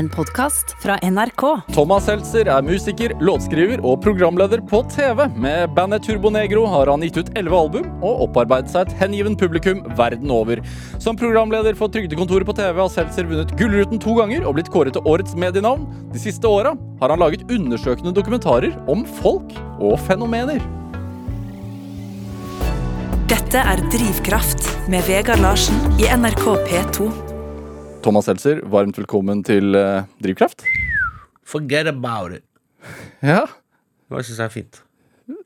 En podkast fra NRK. Thomas Seltzer er musiker, låtskriver og programleder på TV. Med bandet Turbonegro har han gitt ut elleve album og opparbeidet seg et hengiven publikum verden over. Som programleder for Trygdekontoret på TV har Seltzer vunnet Gullruten to ganger og blitt kåret til årets medienavn. De siste åra har han laget undersøkende dokumentarer om folk og fenomener. Dette er Drivkraft med Vegard Larsen i NRK P2. Thomas Seltzer, varmt velkommen til eh, Drivkraft. Forget about it. Ja, Det syns jeg er fint.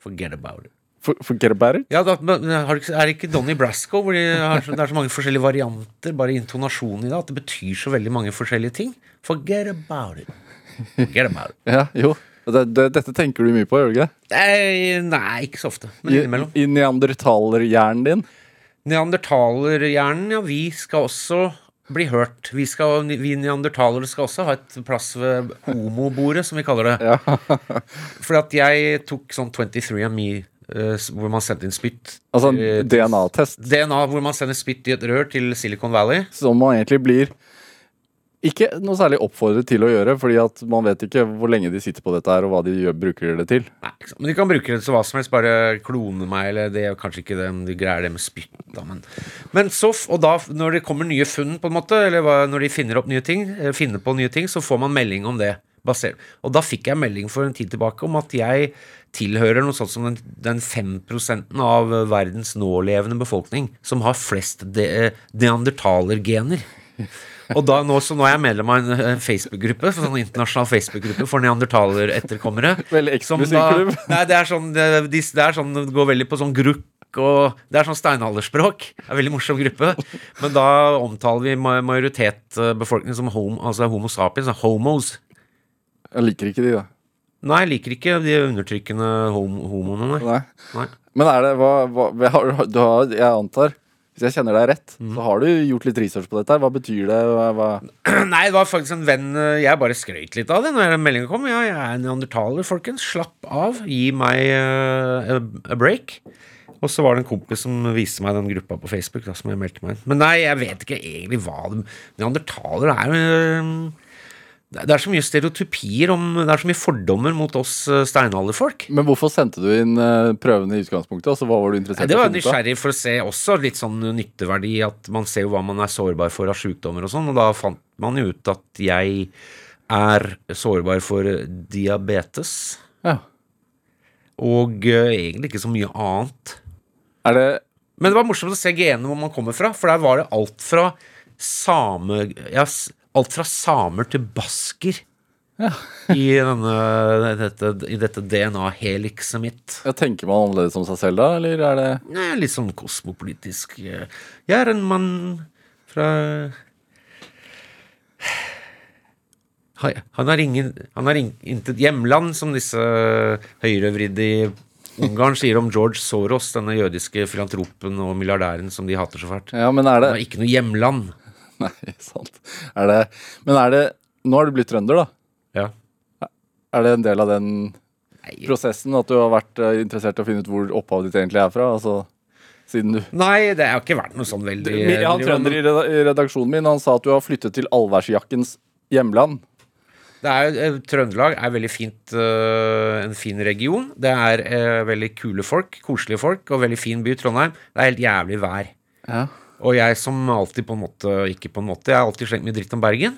Forget about it. for, forget about it. Ja, da, men har du ikke, Er det ikke Donnie Brasco hvor de har, så- det er så mange forskjellige varianter, bare intonasjonen i det, at det betyr så veldig mange forskjellige ting? Forget about it. Forget about it. Ja, jo. Det, det, dette tenker du mye på, gjør du ikke? Nei, nei ikke så ofte, men I. I neandertalerhjernen din. Neandertalerhjernen, ja, vi skal også bli hørt. Vi, skal, vi neandertalere skal også ha et plass ved homobordet, som vi kaller det. Fordi at jeg tok sånn 23andMe, eh, hvor man sendte inn spytt. Altså eh, DNA-test DNA, hvor man sender spytt i et rør til Silicon Valley. som man egentlig blir ikke noe særlig oppfordret til å gjøre, fordi at man vet ikke hvor lenge de sitter på dette her, og hva de gjør, bruker det til. Nei. Men de kan bruke det til hva som helst, bare klone meg, eller det er kanskje ikke det, de greier det med spytt, men Men så, og da, når det kommer nye funn, på en måte, eller når de finner opp nye ting, eh, finner på nye ting, så får man melding om det. Basert. Og da fikk jeg melding for en tid tilbake om at jeg tilhører noe sånt som den, den 5 av verdens nålevende befolkning som har flest de, neandertalergener. Og da, nå, så nå er jeg medlem av en Facebook-gruppe, sånn internasjonal Facebook-gruppe for neandertaleretterkommere. Veldig eksklusiv klubb. Nei, det er sånn det, de, det er sånn, det går veldig på sånn grukk og Det er sånn steinalderspråk. Det er en veldig morsom gruppe. Men da omtaler vi ma- majoritetsbefolkningen som homo, altså homo sapiens, homos. Jeg liker ikke de, da. Nei, jeg liker ikke de undertrykkende hom homoene, nei. Nei. Men er det hva, hva du har, Jeg antar, hvis jeg kjenner deg rett, Mm. så har du gjort litt research på dette her. Hva betyr det? Hva? Nei, det var faktisk en venn eh, Jeg bare skrøt litt av det når meldinga kom. Ja, jeg er neandertaler, folkens. Slapp av. Gi meg uh, a, break. Og så var det en kompis som viste meg den gruppa på Facebook. Da, som jeg meldte meg inn. Men nei, jeg vet ikke egentlig hva de Neandertaler er eh, det er så mye stereotypier om Det er så mye fordommer mot oss eh, steinalderfolk. Men hvorfor sendte du inn eh, prøvene i utgangspunktet? Altså, hva var du interessert i? det var nysgjerrig for å se også litt sånn nytteverdi. At man ser jo hva man er sårbar for av sykdommer og sånn. Og da fant man jo ut at jeg er sårbar for diabetes. Ja. Og uh, egentlig ikke så mye annet. Er det Men det var morsomt å se genene hvor man kommer fra, for der var det alt fra same... Ja, alt fra samer til basker. I, denne, dette, I dette DNA-helikset mitt. Jeg Tenker man annerledes om seg selv da, eller er det Nei, litt sånn kosmopolitisk. eh, Jeg er en mann fra Han han har ingen Han har intet hjemland, som disse høyrevridde i Ungarn sier om George Soros, denne jødiske filantropen og milliardæren som de hater så fælt. Ja, men er Han det har ikke noe hjemland. Nei, sant. Er det Men er det Nå har du blitt trønder, da. Ja. Er det en del av den Nei, prosessen at du har vært eh, interessert i å finne ut hvor opphavet ditt egentlig er fra? Altså, siden du Nei, det har ikke vært noe sånn veldig Han trønder i redaksjonen min, han sa at du har flyttet til allværsjakkens hjemland. Det er, eh, Trøndelag er veldig fint, eh, en fin region. Det er veldig kule folk, koselige folk, og veldig fin by, Trondheim. Det er helt jævlig vær. Ja. Og jeg som alltid på en måte Ikke på en måte, jeg har alltid slengt mye dritt om Bergen.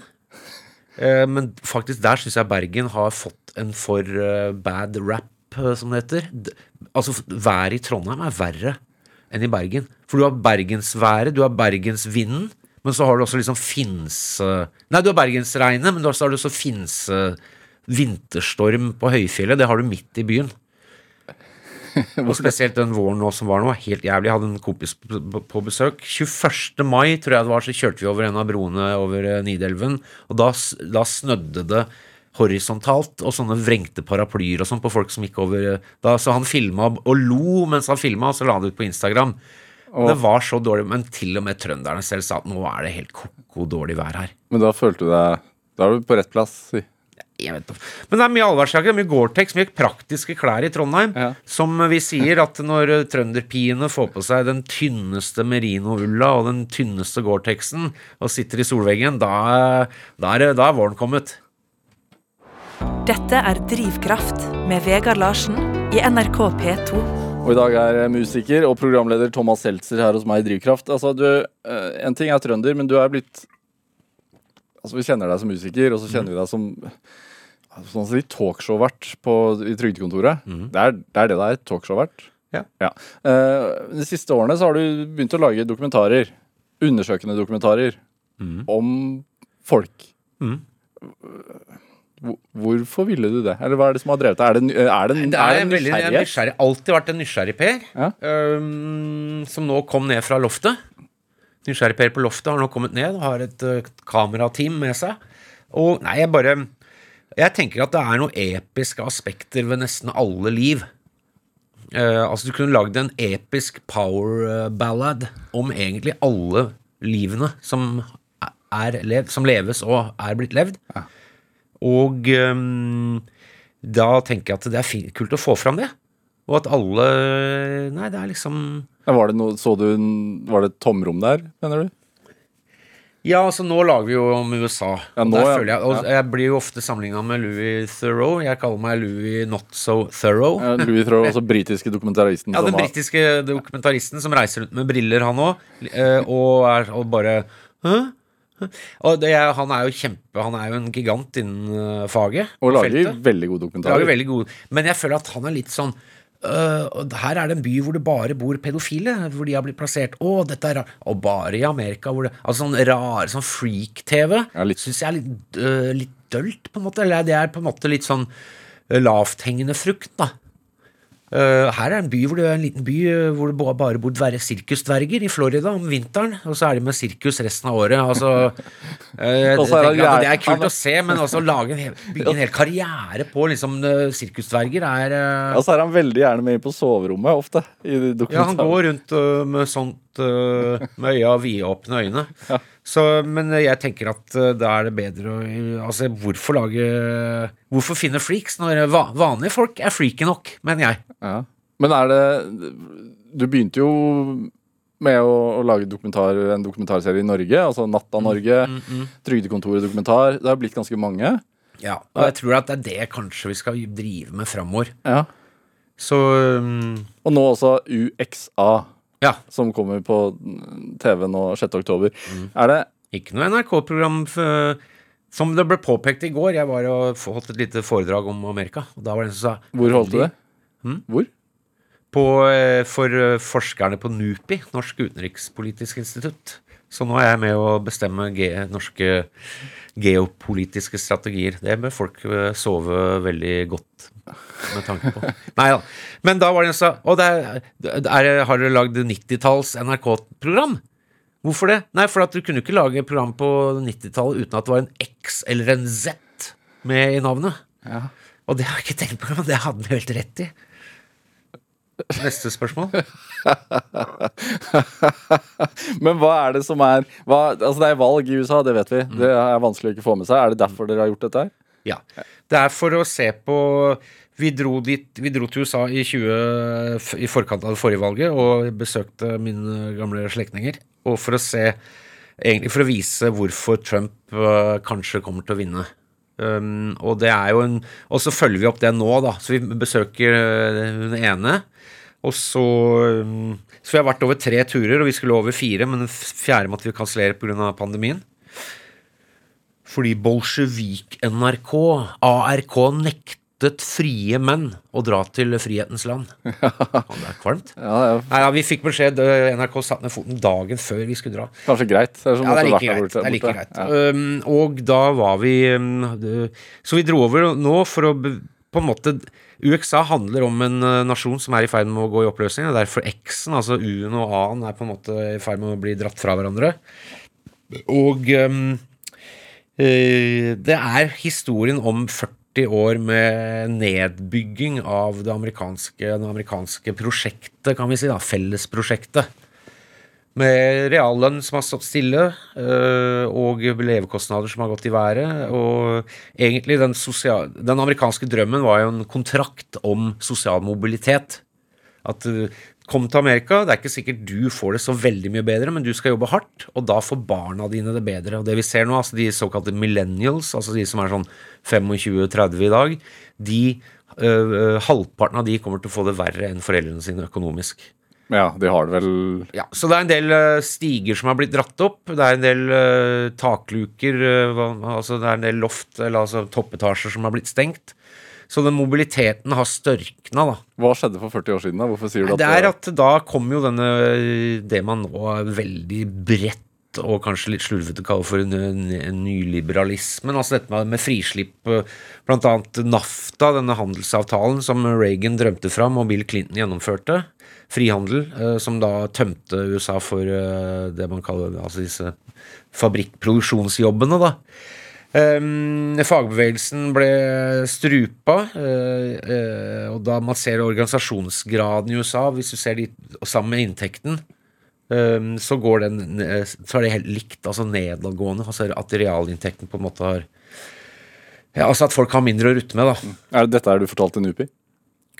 Eh, men faktisk der syns jeg Bergen har fått en for eh, bad rap, eh, som det heter. Altså, været i Trondheim er verre enn i Bergen. For du har bergensværet, du har bergensvinden, men så har du også liksom finse... Nei, du har bergensregnet, men så har du også finse vinterstorm på høyfjellet. Det har du midt i byen. Og spesielt den våren nå som var nå, var helt jævlig. Jeg hadde en kompis på, besøk. 21. mai, tror jeg det var, så kjørte vi over en av broene over eh, Nidelven. Og da, da snødde det horisontalt, og sånne vrengte paraplyer og sånn på folk som gikk over eh, da, Så han filma og lo mens han filma, og så la han det ut på Instagram. Det var så dårlig, men til og med trønderne selv sa at nå er det helt ko-ko dårlig vær her. Men da følte du deg Da er du på rett plass. si. Jeg vet ikke. Men det er mye allværsjakker, mye Gore-Tex, mye praktiske klær i Trondheim. Ja. Som vi sier at når eh, trønderpiene får på seg den tynneste merinoulla og den tynneste Gore-Texen og sitter i solveggen, da, da, er, da er våren kommet. Dette er Drivkraft med Vegard Larsen i NRK P2. Og i dag er musiker og programleder Thomas Seltzer her hos meg i Drivkraft. Altså, du, eh, en ting er trønder, men du er blitt Altså, vi kjenner deg som musiker, og så kjenner vi deg som sånn som de talkshow-vert i Trygdekontoret. Det, er, det er det det er, talkshow-vert. Ja. Eh, de siste årene så har du begynt å lage dokumentarer. Undersøkende dokumentarer om folk. Mm. Hvorfor ville du det? Eller hva er det som har drevet deg? Er det, en- er det, Det er er det nysgjerrighet? nysgjerrig, alltid vært en nysgjerrig Per, Ja. Um, som nå kom ned fra loftet. Nysgjerrig Per på loftet har nå kommet ned og har et uh, kamerateam med seg. Og nei, jeg bare Jeg tenker at det er noen episke aspekter ved nesten alle liv. Eh, altså, du kunne lagd en episk power eh, ballad om egentlig alle livene som er levd, som leves og er blitt levd. Og ehm, da tenker jeg at det er fint, kult å få fram det. Og at alle Nei, det er liksom Ja, Var det noe, så du, var det et tomrom der, mener du? Ja, altså nå lager vi jo om USA. Ja, og nå, føler jeg, og Ja. jeg blir jo ofte sammenligna med Louis Thoreau. Jeg kaller meg Louis Not So Thorough. Ja, Louis Thoreau, altså britiske dokumentaristen. Ja, den britiske dokumentaristen som reiser rundt med briller, han òg, og er og bare Hæ? Og det, han er jo kjempe Han er jo en gigant innen eh, faget. Og og lager feltet. veldig gode dokumentarer. Lager veldig gode Men jeg føler at han er litt sånn og her er det en by hvor det bare bor pedofile, hvor de har blitt plassert. Å, dette er rart. Og bare i Amerika hvor det Altså sånn rar sånn freak-TV Ja, syns jeg er litt, uh, litt dølt, på en måte. Eller det er på en måte litt sånn øh, lavthengende frukt, da. Uh, her er en by hvor det er en liten by uh, hvor det bare bor dverre, sirkusdverger i Florida om vinteren, og så er de med sirkus resten av året. Altså, uh, er det, det er kult han- å se, men også lage en hel, bygge en hel karriere på liksom uh, sirkusdverger er uh, Ja, så er han veldig gjerne med inn på soverommet ofte. I Ja, han går rundt uh, med uh, med øya vidåpne øyne. Så, men jeg tenker at uh, da er det bedre å Altså, hvorfor lage Hvorfor finne freaks når va vanlige folk er freaky nok, mener jeg. Ja. Men er det Du begynte jo med å, å lage dokumentar, en dokumentarserie i Norge. Altså Mm, mm, Norge, Trygdekontoret dokumentar. Det har blitt ganske mange. Ja, og jeg tror at det er det kanskje vi skal drive med framover. Ja. Så um, Og nå også UXA, ja. som kommer på TV nå 6. oktober. Mm. Er det Ikke noe NRK-program Som det ble påpekt i går. Jeg var og holdt et lite foredrag om Amerika. Og da var det en som sa Hvor holdt du det? Hmm? Hvor? På, eh, for eh, forskerne på NUPI, Norsk utenrikspolitisk institutt. Så nå er jeg med å bestemme ge norske geopolitiske strategier. Det bør folk eh, sove veldig godt med tanke på. Nei da. Men da var det en som sa har dere lagd 90-talls NRK-program? Hvorfor det? Nei, for at du kunne ikke lage program på 90-tallet uten at det var en X eller en Z med i navnet. Ja. Og det har jeg ikke tenkt på, men det hadde han helt rett i. Neste spørsmål. Men hva er det som er hva, Altså Det er valg i USA, det vet vi. Det er vanskelig å ikke få med seg. Er det derfor dere har gjort dette her? Ja. Det er for å se på Vi dro, dit, vi dro til USA i, 20, i forkant av det forrige valget og besøkte mine gamle slektninger. Og for å se Egentlig for å vise hvorfor Trump uh, kanskje kommer til å vinne. Um, og det er jo en Og så følger vi opp det nå, da. Så vi besøker øh, hun ene. Og så um, Så vi har vært over tre turer, og vi skulle over fire, men den fjerde måtte vi kansellere pga. pandemien. Fordi Bolsjevik-NRK, ARK, nektet frie menn å dra til frihetens land. Ja, det er kvalmt. Ja, er Nei, ja, Vi fikk beskjed øh, NRK satte ned foten dagen før vi skulle dra. kanskje greit. Det er, Ja, det er like greit. Det er like greit. Ja. Um, og da var vi um, det- Så vi dro over nå for å på en måte UXA handler om en uh, nasjon som er i ferd med å gå i oppløsning. og Derfor X-en, altså U-en og A-en, er på en måte i ferd med å bli dratt fra hverandre. Og um, eh, det er historien om 40 år med nedbygging av det amerikanske, det amerikanske prosjektet, kan vi si. da, Fellesprosjektet Med reallønn som har stått stille, øh, og levekostnader som har gått i været. Og egentlig den, sosial, den amerikanske drømmen var jo en kontrakt om sosial mobilitet. At øh, kom til Amerika, det er ikke sikkert du får det så veldig mye bedre, men du skal jobbe hardt, og da får barna dine det bedre. Og det vi ser nå, altså de såkalte millennials, altså de som er sånn 25-30 i dag, de øh, øh, halvparten av de kommer til å få det verre enn foreldrene sine økonomisk. Ja, de har det vel Ja, Så det er en del øh, stiger som har blitt dratt opp. Det er en del uh, takluker, uh, altså det er en del loft, eller altså toppetasjer som har blitt stengt. Så den mobiliteten har størkna, da. Hva skjedde for 40 år siden? da? Hvorfor sier du at Det er at da kom jo denne Det man nå er veldig bredt og kanskje litt slurvete kaller for en, en nyliberalismen. Altså dette med, med frislipp, bl.a. blant annet NAFTA, denne handelsavtalen som Reagan drømte fram og Bill Clinton gjennomførte. Frihandel, eh, som da tømte USA for eh, det man kaller altså disse fabrikkproduksjonsjobbene, da. Um, fagbevegelsen ble strupa, eh, eh, og da man ser organisasjonsgraden i USA, hvis du ser de sammen med inntekten, um, så går den Så er det helt likt, altså nedadgående. Altså at realinntekten på en måte har ja, Altså at folk har mindre å rutte med, da. Er det dette er du fortalte NUPI?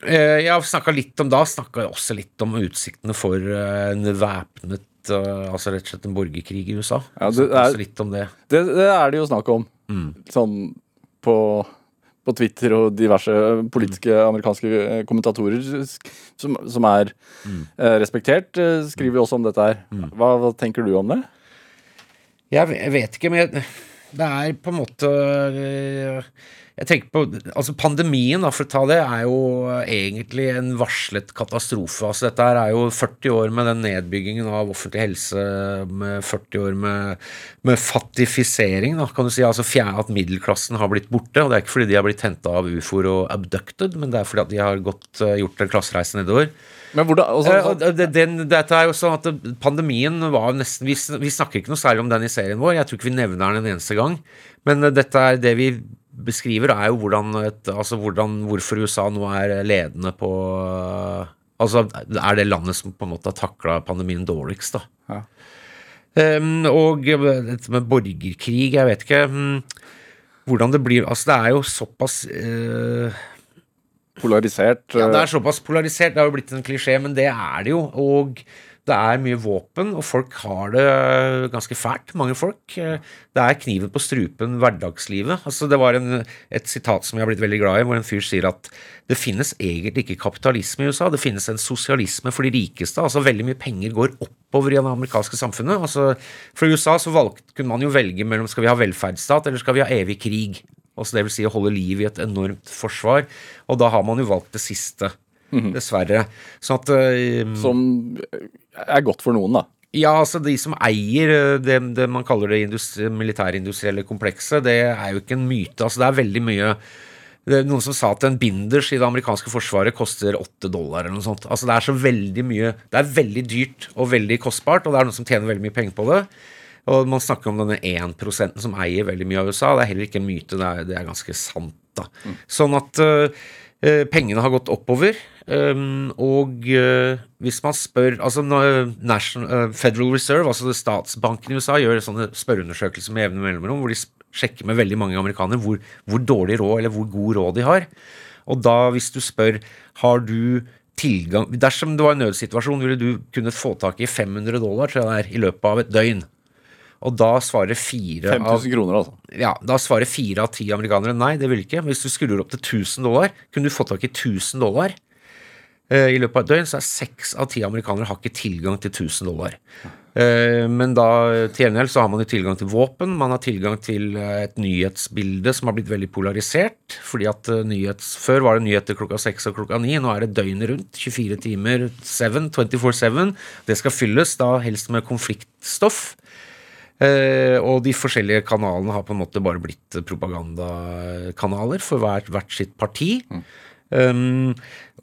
Eh, Jeg har snakka litt om da, snakka også litt om utsiktene for eh, en væpnet eh, Altså rett og slett en borgerkrig i USA. Ja, det er- litt om det. Det, det er det jo snakk om. Mm. Sånn på, på Twitter og diverse politiske amerikanske eh, kommentatorer som, som er Mm. eh, respektert, eh, skriver jo også om dette her. Hva, hva tenker du om det? Jeg vet ikke, men det er på en måte øh, Jeg tenker på Altså, pandemien, da, for å ta det, er jo egentlig en varslet katastrofe. Altså, dette her er jo 40 år med den nedbyggingen av offentlig helse, med 40 år med, med fattifisering, da, kan du si. Altså at middelklassen har blitt borte. Og det er ikke fordi de har blitt henta av ufoer og abducted, men det er fordi at de har gått, øh, gjort en klassereise nedover. Men hvordan, også, Eh, det- den, dette er jo sånn at Pandemien var nesten vi, vi snakker ikke noe særlig om den i serien vår. Jeg tror ikke vi nevner den en eneste gang. Men eh, dette er det vi beskriver, er jo hvordan, et, altså hvordan hvorfor USA nå er ledende på eh, Altså er det landet som på en måte har takla pandemien dårligst, da. Ja. Um, og eh, dette med borgerkrig, jeg vet ikke um, hvordan det blir Altså, det er jo såpass uh, polarisert ja, det eh, er såpass polarisert. Det har jo blitt en klisjé, men det er det jo. Og det er mye våpen, og folk har det ganske fælt, mange folk. Det er kniven på strupen hverdagslivet. Altså, det var en, et sitat som jeg har blitt veldig glad i, hvor en fyr sier at det finnes egentlig ikke kapitalisme i USA, det finnes en sosialisme for de rikeste. Altså veldig mye penger går oppover i det amerikanske samfunnet. Altså, for i USA så valgte, kunne man jo velge mellom skal vi ha velferdsstat eller skal vi ha evig krig. Altså det vil si å holde liv i et enormt forsvar. Og da har man jo valgt det siste. Dessverre. Så at eh, som er godt for noen, da. Ja, altså de som eier eh, det, det man kaller det industri, militærindustrielle komplekset, det er jo ikke en myte. Altså det er veldig mye det er Noen som sa at en binders i det amerikanske forsvaret koster åtte dollar eller noe sånt. Altså det er så veldig mye Det er veldig dyrt og veldig kostbart, og det er noen som tjener veldig mye penger på det. Og man snakker om denne 1% som eier veldig mye av USA. Det er heller ikke en myte, det er, det er ganske sant, da. Sånn at øh, pengene har gått oppover. Um, og uh, hvis man spør Altså National, uh, Federal Reserve, altså statsbanken i USA, gjør sånne spørreundersøkelser med jevne mellomrom, hvor de sjekker med veldig mange amerikanere hvor, hvor dårlig råd eller hvor god råd de har. Og da, hvis du spør har du tilgang Dersom det var en nødsituasjon, ville du kunnet få tak i 500 dollar tror jeg det er, i løpet av et døgn. Og da svarer fire av 5000 kroner, altså. ja, da svarer fire av ti amerikanere nei, det vil ikke. Hvis du skrur opp til 1000 dollar, kunne du fått tak i 1000 dollar eh, i løpet av et døgn, så er seks av ti amerikanere har ikke tilgang til 1000 dollar. Eh, men da til gjengjeld så har man jo tilgang til våpen, man har tilgang til eh, et nyhetsbilde som har blitt veldig polarisert. fordi at eh, nyhets, Før var det nyheter klokka seks og klokka ni, nå er det døgnet rundt. 24 timer, 7, 24-7. Det skal fylles, da helst med konfliktstoff. Eh, og de forskjellige kanalene har på en måte bare blitt propagandakanaler for hvert, hvert sitt parti. Um,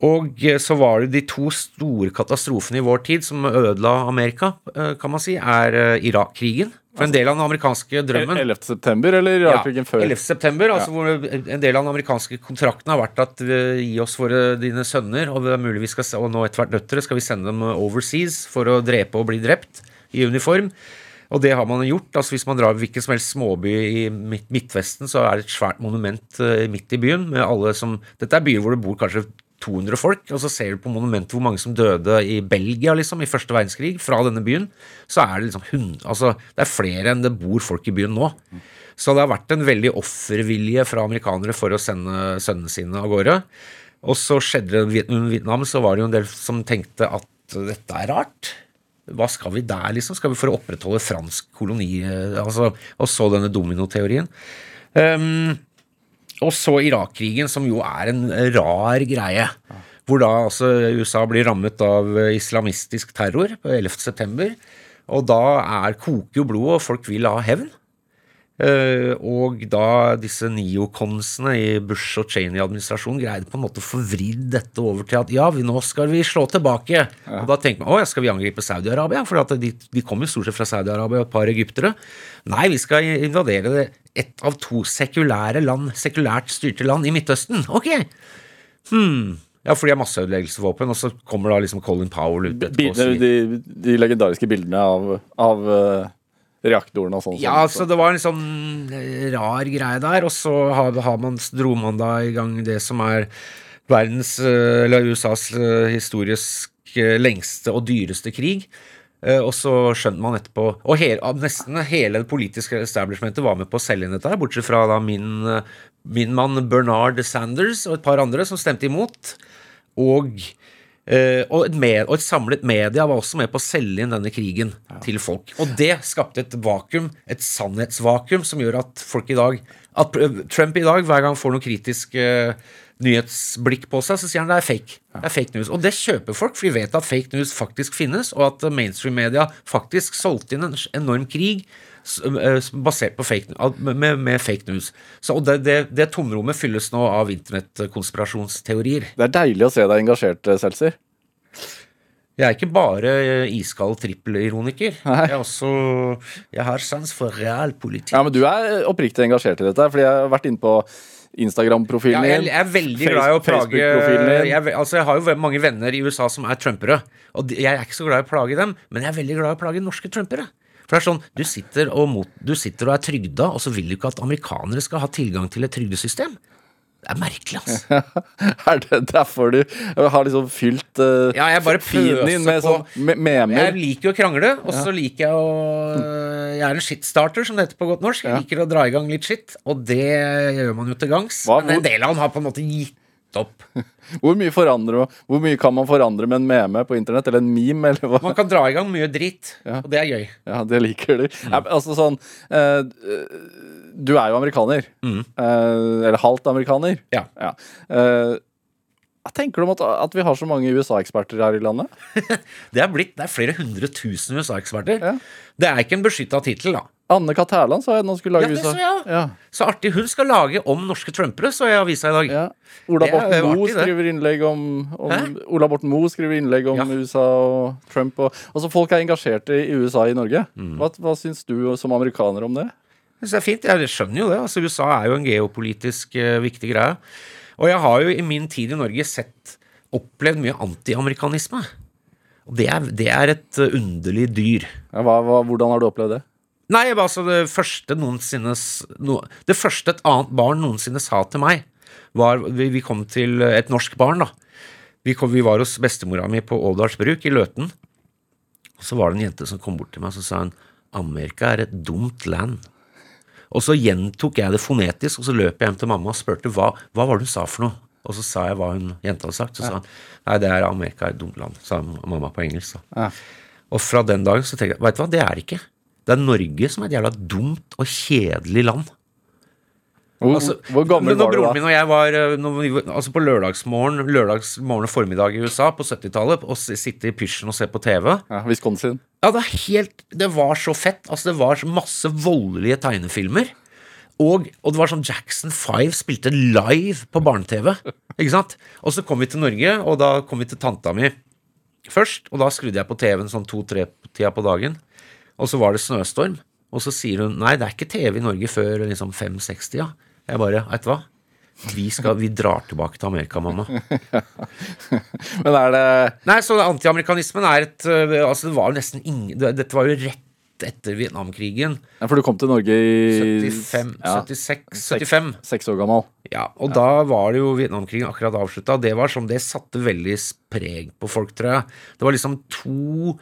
og så var det de to store katastrofene i vår tid som ødela Amerika, eh, kan man si, er eh, Irak-krigen. For en del av den amerikanske drømmen 11. september, eller Irak-krigen før? 11. september, altså hvor en del av den amerikanske kontrakten har vært at vi gi oss våre, dine sønner, og det er mulig vi skal, og nå etter hvert døtre, skal vi sende dem overseas for å drepe og bli drept. i uniform. Og det har man gjort. altså Hvis man drar hvilken som helst småby i Midt Midtvesten, så er det et svært monument eh, midt i byen med alle som Dette er byer hvor det bor kanskje 200 folk, og så ser du på monumentet hvor mange som døde i Belgia liksom, i første verdenskrig, fra denne byen. Så er det liksom altså, det er flere enn det bor folk i byen nå. Så det har vært en veldig offervilje fra amerikanere for å sende sønnene sine av gårde. Og så skjedde det i Vietnam, så var det jo en del som tenkte at dette er rart. Hva skal vi der, liksom? Skal vi for å opprettholde fransk koloni eh, altså, Og så denne dominoteorien. Um, og så Irak-krigen, som jo er en rar greie. Hvor da altså USA blir rammet av islamistisk terror på 11. september. Og da er, koker jo blodet, og folk vil ha hevn. Uh, og da disse neoconsene i Bush og Cheney-administrasjonen greide på en måte å få dette over til at ja, vi, nå skal vi slå tilbake. Ja. Og da tenker man å ja, skal vi angripe Saudi-Arabia? For de, de kom jo stort sett fra Saudi-Arabia og et par egyptere. Nei, vi skal invadere det ett av to sekulære land, sekulært styrte land i Midtøsten. Ok. Hmm. Ja, for de har masseødeleggelsesvåpen, og så kommer da liksom Colin Powell ut etterpå. De, de, de legendariske bildene av, av uh reaktoren og sånn. Ja, så altså, det var en sånn eh, rar greie der. Og så har, har man, dro man da i gang det som er verdens, eh, eller USAs eh, historisk lengste og dyreste krig. Og så skjønte man etterpå Og hele, nesten hele det politiske establishmentet var med på å selge inn dette, her, bortsett fra da min, min mann Bernard Sanders og et par andre som stemte imot. Og og, et med, og, et samlet media var også med på å selge inn denne krigen ja. til folk. Og det skapte et vakuum, et sannhetsvakuum, som gjør at folk i dag At Trump i dag, hver gang får noe kritisk uh, nyhetsblikk på seg, så sier han det er fake. Ja. Det er fake news. Og det kjøper folk, for de vet at fake news faktisk finnes, og at mainstream-media faktisk solgte inn en enorm krig basert på fake, med, med fake news. Så, og det, det, det, tomrommet fylles nå av internettkonspirasjonsteorier. Det er deilig å se deg engasjert, Seltzer. Jeg er ikke bare iskald trippelironiker. Jeg er også Jeg har sans for realpolitikk. Ja, men du er oppriktig engasjert i dette, fordi jeg har vært inne på Instagram-profilen din. Ja, jeg, jeg, er veldig glad i å plage jeg, altså jeg har jo mange venner i USA som er trumpere. Og jeg er ikke så glad i å plage dem, men jeg er veldig glad i å plage norske trumpere. For det er sånn, du sitter, og mot, du sitter og er trygda, og så vil du ikke at amerikanere skal ha tilgang til et trygdesystem. Det er merkelig, altså. er det derfor du har liksom fylt uh, Ja, jeg bare pøser inn med på. Sånn memer? Jeg liker jo å krangle, og så ja. liker jeg å Jeg er en shitstarter, som det heter på godt norsk. Jeg liker å dra i gang litt skitt, og det gjør man jo til gangs. Men en del av dem har på en måte gitt opp. Hvor mye, hvor mye, kan man forandre med en meme på internett, eller en meme? Eller hva? Man kan dra i gang mye dritt, ja. og det er gøy. Ja, det liker du. Mm. Altså sånn uh, Du er jo amerikaner. Mm. Uh, eller halvt amerikaner. Ja. ja. Uh, hva tenker du om at, at vi har så mange USA-eksperter her i landet? det, er blitt, det er flere hundre tusen USA-eksperter. Ja. Det er ikke en beskytta tittel, da. Anne Kat. Hærland sa at hun skulle lage ja, USA. Så, ja. så artig. Hun skal lage om norske trumpere, så jeg i avisa i dag. Ja. Ola Borten Moe skriver innlegg om, om Ola Borten Moe skriver innlegg om USA og Trump. Og, altså Folk er engasjerte i USA i Norge. Mm. Hva, hva syns du som amerikaner om det? Det er fint. Jeg skjønner jo det. Altså, USA er jo en geopolitisk uh, viktig greie. Og jeg har jo i min tid i Norge sett opplevd mye antiamerikanisme. Og det er, det er, et uh, underlig dyr. Ja, hva, hva, hvordan har du opplevd det? Nei, altså det første noensinne no, Det første et annet barn noensinne sa til meg, var Vi, vi kom til et norsk barn, da. Vi, kom, vi var hos bestemora mi på Åldalsbruk i Løten. Så var det en jente som kom bort til meg og sa hun, Amerika er et dumt land. Og så gjentok jeg det fonetisk, og så løp jeg hjem til mamma og spurte hva, hva var det hun sa for noe. Og så sa jeg hva hun jenta hadde sagt. Så sa hun nei, det er Amerika er et dumt land, sa mamma på engelsk. Ja. Og fra den dagen så tenkte jeg veit du hva, det er det ikke. Det er Norge som er et jævla dumt og kjedelig land. Hvor, altså, hvor gammel var du da? Broren min og jeg var vi, altså på lørdagsmorgen lørdagsmorgen og formiddag i USA på 70-tallet og sitte i pysjen og se på TV. Ja, Wisconsin. Ja, det, helt, det var så fett. Altså, det var masse voldelige tegnefilmer. Og, og, det var sånn Jackson 5 spilte live på barne-TV. Ikke sant? Og så kom vi til Norge, og da kom vi til tanta mi først. Og da skrudde jeg på TV-en sånn to-tre-tida på dagen. Og så var det snøstorm. Og så sier hun nei, det er ikke TV i Norge før liksom fem-seks-tida. Jeg bare, vet du hva? Vi, skal, vi drar tilbake til Amerika, mamma. Men er det Nei, så antiamerikanismen er et øh, Altså, det var jo nesten ingen Dette var jo rett etter Vietnamkrigen. ja, For du kom til Norge i 75, ja, 76, 75. Seks år gammel. Ja, og da var det jo Vietnamkrigen akkurat avslutta. Det var som det satte veldig preg på folk, tror jeg. Det var liksom to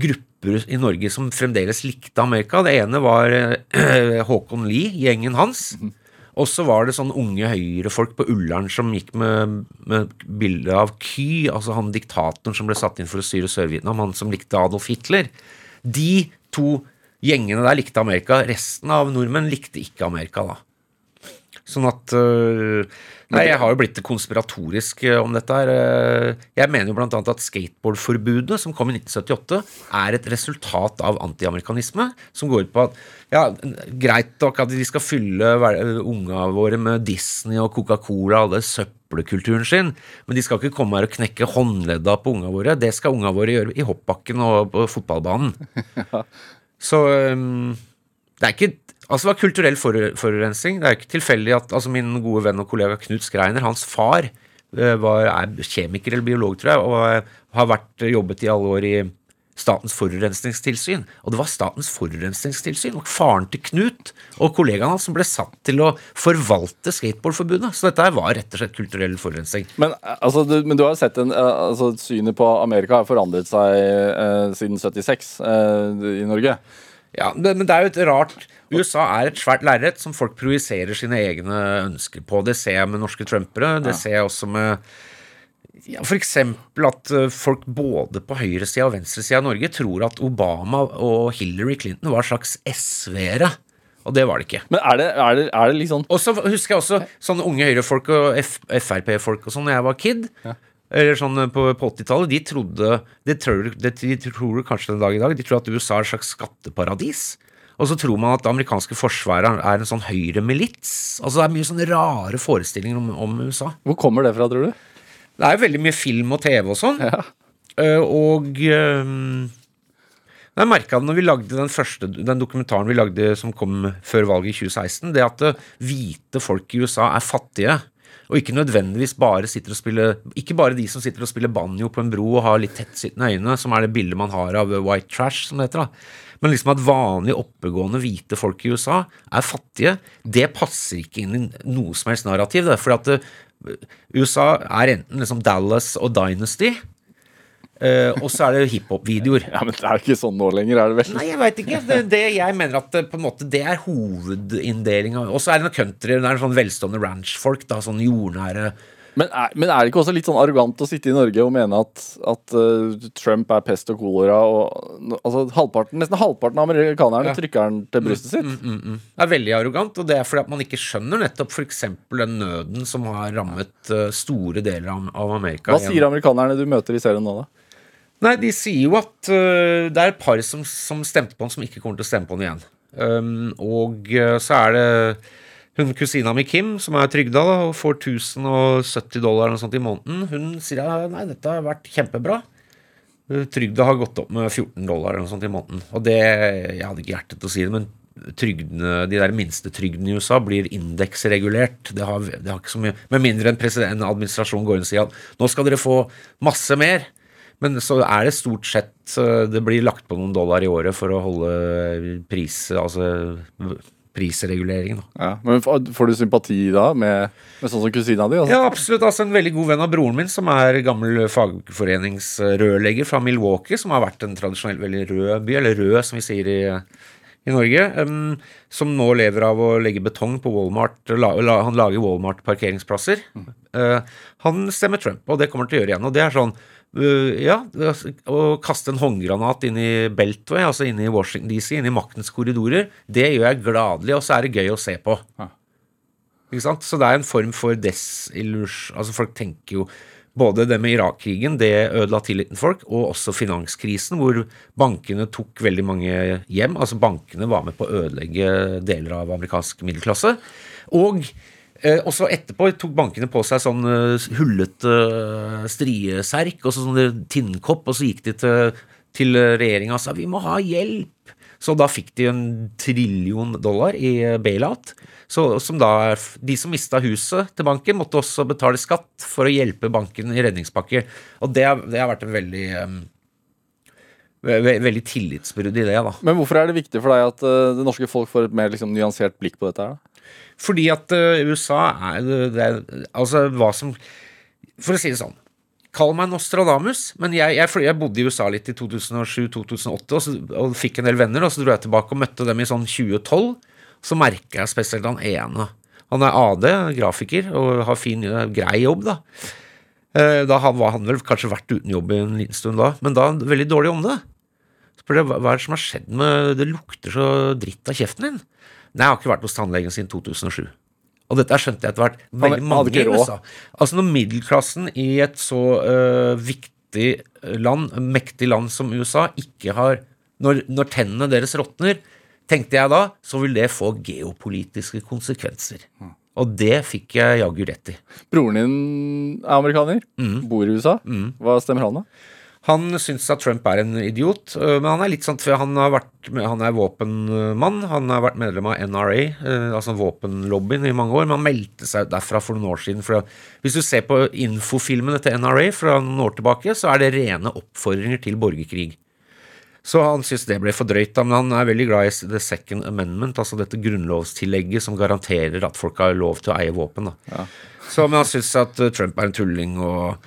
grupper i Norge som fremdeles likte Amerika. Det ene var eh, Håkon Lie, gjengen hans. Og så var det sånn unge høyrefolk på Ullern som gikk med, med bilde av Ky, altså han diktatoren som ble satt inn for å styre Sør-Vietnam, han som likte Adolf Hitler. De to gjengene der likte Amerika. Resten av nordmenn likte ikke Amerika, da. Sånn at øh, Nei, jeg har jo blitt konspiratorisk øh, om dette her. øh. Jeg mener jo annet at skateboardforbudet som kom i 1978, er et resultat av antiamerikanisme, som går ut på at ja, greit nok at de skal fylle unga våre med Disney og Coca-Cola og alle søppelkulturen sin, men de skal ikke komme her og knekke håndledda på unga våre. Det skal unga våre gjøre i hoppbakken og på fotballbanen. Så øhm, det er ikke Altså det var kulturell for- forurensning. Det er ikke tilfeldig at altså min gode venn og kollega Knut Skreiner, hans far, eh, var, er kjemiker eller biolog, tror jeg, og eh, har vært jobbet i alle år i Statens forurensningstilsyn. Og det var Statens forurensningstilsyn og faren til Knut og kollegaen hans som ble satt til å forvalte skateboardforbudet. Så dette var rett og slett kulturell forurensning. Men, eh, altså, du, men du har sett en, eh, altså, Synet på Amerika har forandret seg eh, siden 76 eh, i Norge. Ja, men det er jo et rart USA er et svært lerret som folk projiserer sine egne ønsker på. Det ser jeg med norske trumpere. Det ser jeg også med ja, eksempel at eh, folk både på høyresida og venstresida av Norge tror at Obama og Hillary Clinton var slags SV-ere. Og det var det ikke. Men er det, er det, er det liksom Og så husker jeg også sånne unge høyrefolk og Frp-folk og sånn da jeg var kid. Eller sånn på, på 80-tallet. De trodde det tror, det, De tror kanskje den dag i dag De tror at USA er et slags skatteparadis. Og så tror man at det amerikanske forsvaret er en sånn høyremilits. Altså det er mye sånne rare forestillinger om, om USA. Hvor kommer det fra, tror du? Det er jo veldig mye film og TV og sånn. Eh, og um, jeg merka det når vi lagde den første Den dokumentaren vi lagde som kom før valget i 2016, det at eh, hvite folk i USA er fattige. Og ikke nødvendigvis bare sitter og spiller Ikke bare de som sitter og spiller banjo på en bro og har litt tettsittende øyne, som er det bildet man har av white trash, som det heter. da. Men liksom at vanlige, oppegående hvite folk i USA er fattige, det passer ikke inn i noe som helst narrativ. Fordi at det, USA er enten liksom Dallas og Dynasty, eh, og så er det hiphop-videoer. Ja, men Det er jo ikke sånn nå lenger, er det vel? Nei, jeg veit ikke. Det, det jeg mener at det, på en måte, det er hovedinndelinga. Og så er det noe country. Det er sånn velstående ranchfolk. da, Sånn jordnære Men er, men er det ikke også litt sånn arrogant å sitte i Norge og mene at, at uh, Trump er pest og kolera og altså, halvparten, Nesten halvparten av amerikanerne trykker han til brystet sitt. Det er veldig arrogant, og det er fordi at man ikke skjønner nettopp f.eks. den nøden som har rammet uh, store deler av, av Amerika. Hva sier amerikanerne du møter i serien nå, da? Nei, de sier jo at uh, det er et par som, som stemte på han, som ikke kommer til å stemme på han igjen. Um, og så er det hun kusina mi Kim, som er trygda da, og får 1070 dollar sånt i måneden. Hun sier ja, nei, dette har vært kjempebra. Trygda har gått opp med 14 dollar eller noe sånt i måneden. Og det Jeg hadde ikke hjerte til å si det, men trygdene, de der minstetrygdene i USA blir indeksregulert. Det har, det har ikke så mye Med mindre en, en administrasjon går inn og sier at nå skal dere få masse mer. Men så er det stort sett uh, Det blir lagt på noen dollar i året for å holde pris Altså prisreguleringen. Ja, men får du sympati da med, med sånn som kusina di? Altså? Ja, absolutt. altså En veldig god venn av broren min, som er gammel fagforeningsrørlegger fra Milwaukee, som har vært en tradisjonelt veldig rød by, eller rød, som vi sier i, i Norge, um, som nå lever av å legge betong på Walmart. La, la, han lager Walmart-parkeringsplasser. Eh, han stemmer Trump, og det kommer han til å gjøre igjen. Og det er sånn eh, ja, altså, å kaste en håndgranat inn i Beltway, altså inn i Washington DC, inn i maktens korridorer, det gjør jeg gladelig, og så er det gøy å se på. Ikke sant? Så det er en form for desillusjon Altså Folk tenker jo både det med Irak-krigen, det ødela tilliten til folk, og også finanskrisen, hvor bankene tok veldig mange hjem. Altså Bankene var med på å ødelegge deler av amerikansk middelklasse. Og eh, også etterpå tok bankene på seg sånn eh, hullete eh, strieserk og sånn tinnkopp, og så gikk de til, til regjeringa og sa vi må ha hjelp. Så da fikk de en trillion dollar i bailout. Så, som da, de som mista huset til banken, måtte også betale skatt for å hjelpe banken i redningspakker. Og det, det har vært en veldig ve- ve- Veldig tillitsbrudd i det, da. Men hvorfor er det viktig for deg at det norske folk får et mer liksom, nyansert blikk på dette? her? Fordi at eh, USA er er- Altså, hva som For å si det sånn. Kall meg Nostradamus, men jeg, jeg, jeg bodde i USA litt i 2007-2008 og, og fikk en del venner, og så dro jeg tilbake og møtte dem i sånn 2012. Så merka jeg spesielt han ene. Han er AD, grafiker, og har fin, grei jobb, da. Eh, Da var han vel kanskje vært uten jobb en liten stund da, men da veldig dårlig det. Spør jeg, hva er det som har skjedd med Det lukter så dritt av kjeften din. Nei, jeg har ikke vært hos tannlegen siden 2007. Og dette skjønte jeg etter hvert veldig mange i. USA. Altså når middelklassen i et så uh, viktig land, mektig land som USA, ikke har når, når tennene deres råtner, tenkte jeg da, så vil det få geopolitiske konsekvenser. Og det fikk jeg jaggu rett i. Broren din er amerikaner, bor i USA. Hva stemmer han, da? Han syns at Trump er en idiot, øh, men han er litt sånn Han, har vært, han er våpenmann. Han har vært medlem av NRA, øh, altså våpenlobbyen, i mange år. Men han meldte seg ut derfra for noen år siden. For hvis du ser på infofilmene til NRA fra noen år tilbake, så er det rene oppfordringer til borgerkrig. Så han syns det ble for drøyt, men han er veldig glad i The Second Amendment, altså dette grunnlovstillegget som garanterer at folk har lov til å eie våpen. Da. Så, men han syns at uh, Trump er en tulling, og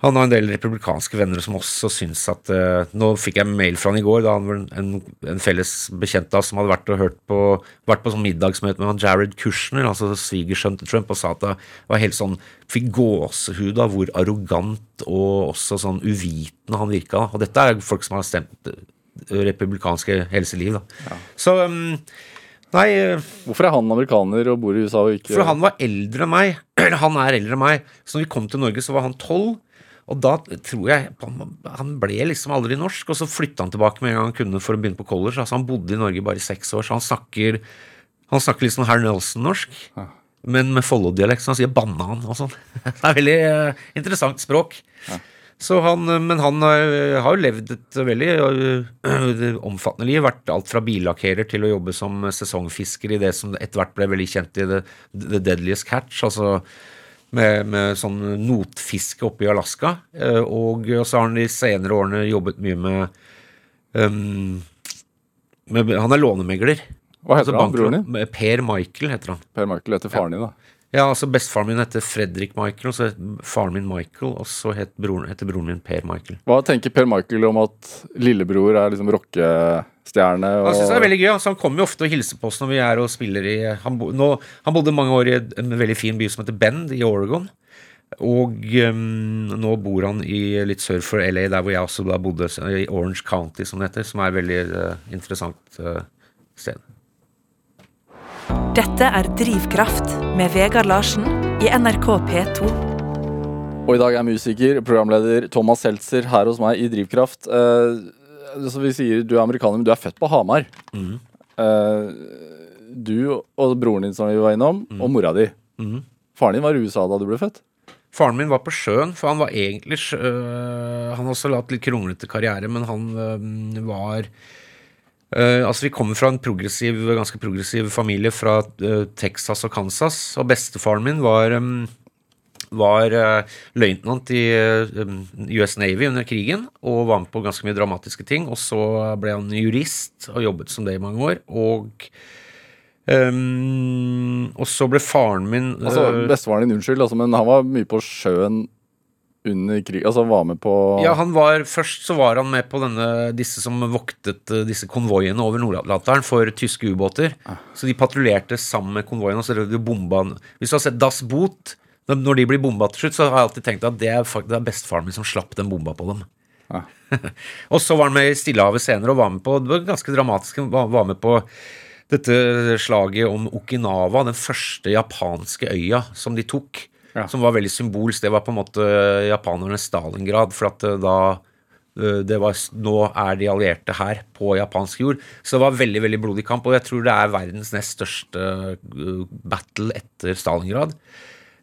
han har en del republikanske venner som også syns at uh, Nå fikk jeg mail fra han i går, da han var en, en felles bekjent av som hadde vært og hørt på, vært på sånn middagsmøte med han Jared Kushner, altså svigersønnen til Trump, og sa at det var helt sånn Fikk gåsehud av hvor arrogant og også sånn uvitende han virka. Og dette er folk som har stemt uh, republikanske helseliv, da. Så um, Nei, uh, Hvorfor er han amerikaner og bor i USA og ikke for han var eldre enn meg. Han er eldre enn meg. Så når vi kom til Norge, så var han tolv. Og da tror jeg Han ble liksom aldri norsk, og så flytta han tilbake med en gang han kunne for å begynne på college. Altså Han bodde i Norge bare i seks år, så han snakker Han snakker litt sånn herr Nelson-norsk. Men med Follo-dialekt, så han sier 'banan' og sånn. Det er veldig uh, interessant språk. Så han, eh, men han eh, har jo levd et veldig omfattende liv. Vært alt fra billakkerer til å jobbe som sesongfisker i det som etter hvert ble veldig kjent i The, the Deadliest Catch. altså med, med sånn notfiske oppe i Alaska. Og, Og så har han de senere årene jobbet mye med, um, med Han er lånemegler. Hva heter Altså han, broren din? Per Michael heter han. Per Michael heter faren din, da. Ja, altså Bestefaren min heter Fredrik Michael, og så het faren min Michael, og så het broren, heter broren min Per Michael. Hva tenker Per Michael om at lillebror er liksom rockestjerne? Og... Han synes det er veldig gøy, altså Han kommer jo ofte og hilser på oss når vi er og spiller i Han, bo, nå, han bodde mange år i en veldig fin by som heter Bend i Oregon. Og um, nå bor han i litt sør for LA, der hvor jeg også da bodde, i Orange County, som det heter. Som er et veldig uh, interessant uh, sted. Dette er Drivkraft med Vegard Larsen i NRK P2. Og i dag er musiker, programleder Thomas Seltzer her hos meg i Drivkraft. Eh, så vi sier du er amerikaner, men du er født på Hamar. Mm. Uh, du og broren din, som vi var innom, mm. og mora di. Faren din var i USA da du ble født. Faren min var på sjøen, for han var egentlig sjø... øh, Han har også hatt litt kronglete karriere, men han øh, var øh, Altså, vi kommer fra en progressiv, ganske progressiv familie fra Texas og Kansas, og bestefaren min var var uh, løytnant i øh, US Navy under krigen og var med på ganske mye dramatiske ting. Og så ble han jurist og jobbet som det i mange år. Og um, og så ble faren min Altså, Bestefaren din, unnskyld, altså, men han var mye på sjøen under krig. Altså, var med på Ja, han var, Først så var han med på denne, disse som voktet eh, disse konvoiene over Nord-Atlanteren for tyske ubåter. Så de patruljerte sammen med konvoiene, og så bomba han Hvis du har sett Das Boot, når- de blir bomba til slutt, så har jeg alltid tenkt at det er, faktisk, det er bestefaren min som slapp den bomba på dem. Ja. og så var han med i Stillehavet senere og var med på Det var ganske dramatisk. Var, var med på dette slaget om Okinawa, den første japanske øya som de tok. Ja. Som var veldig symbolsk. Det var på en måte japanernes Stalingrad. For at eh, da eh, det var, Nå er de allierte her, på japansk jord. Så det var veldig veldig blodig kamp. Og jeg tror det er verdens nest største eh, battle etter Stalingrad.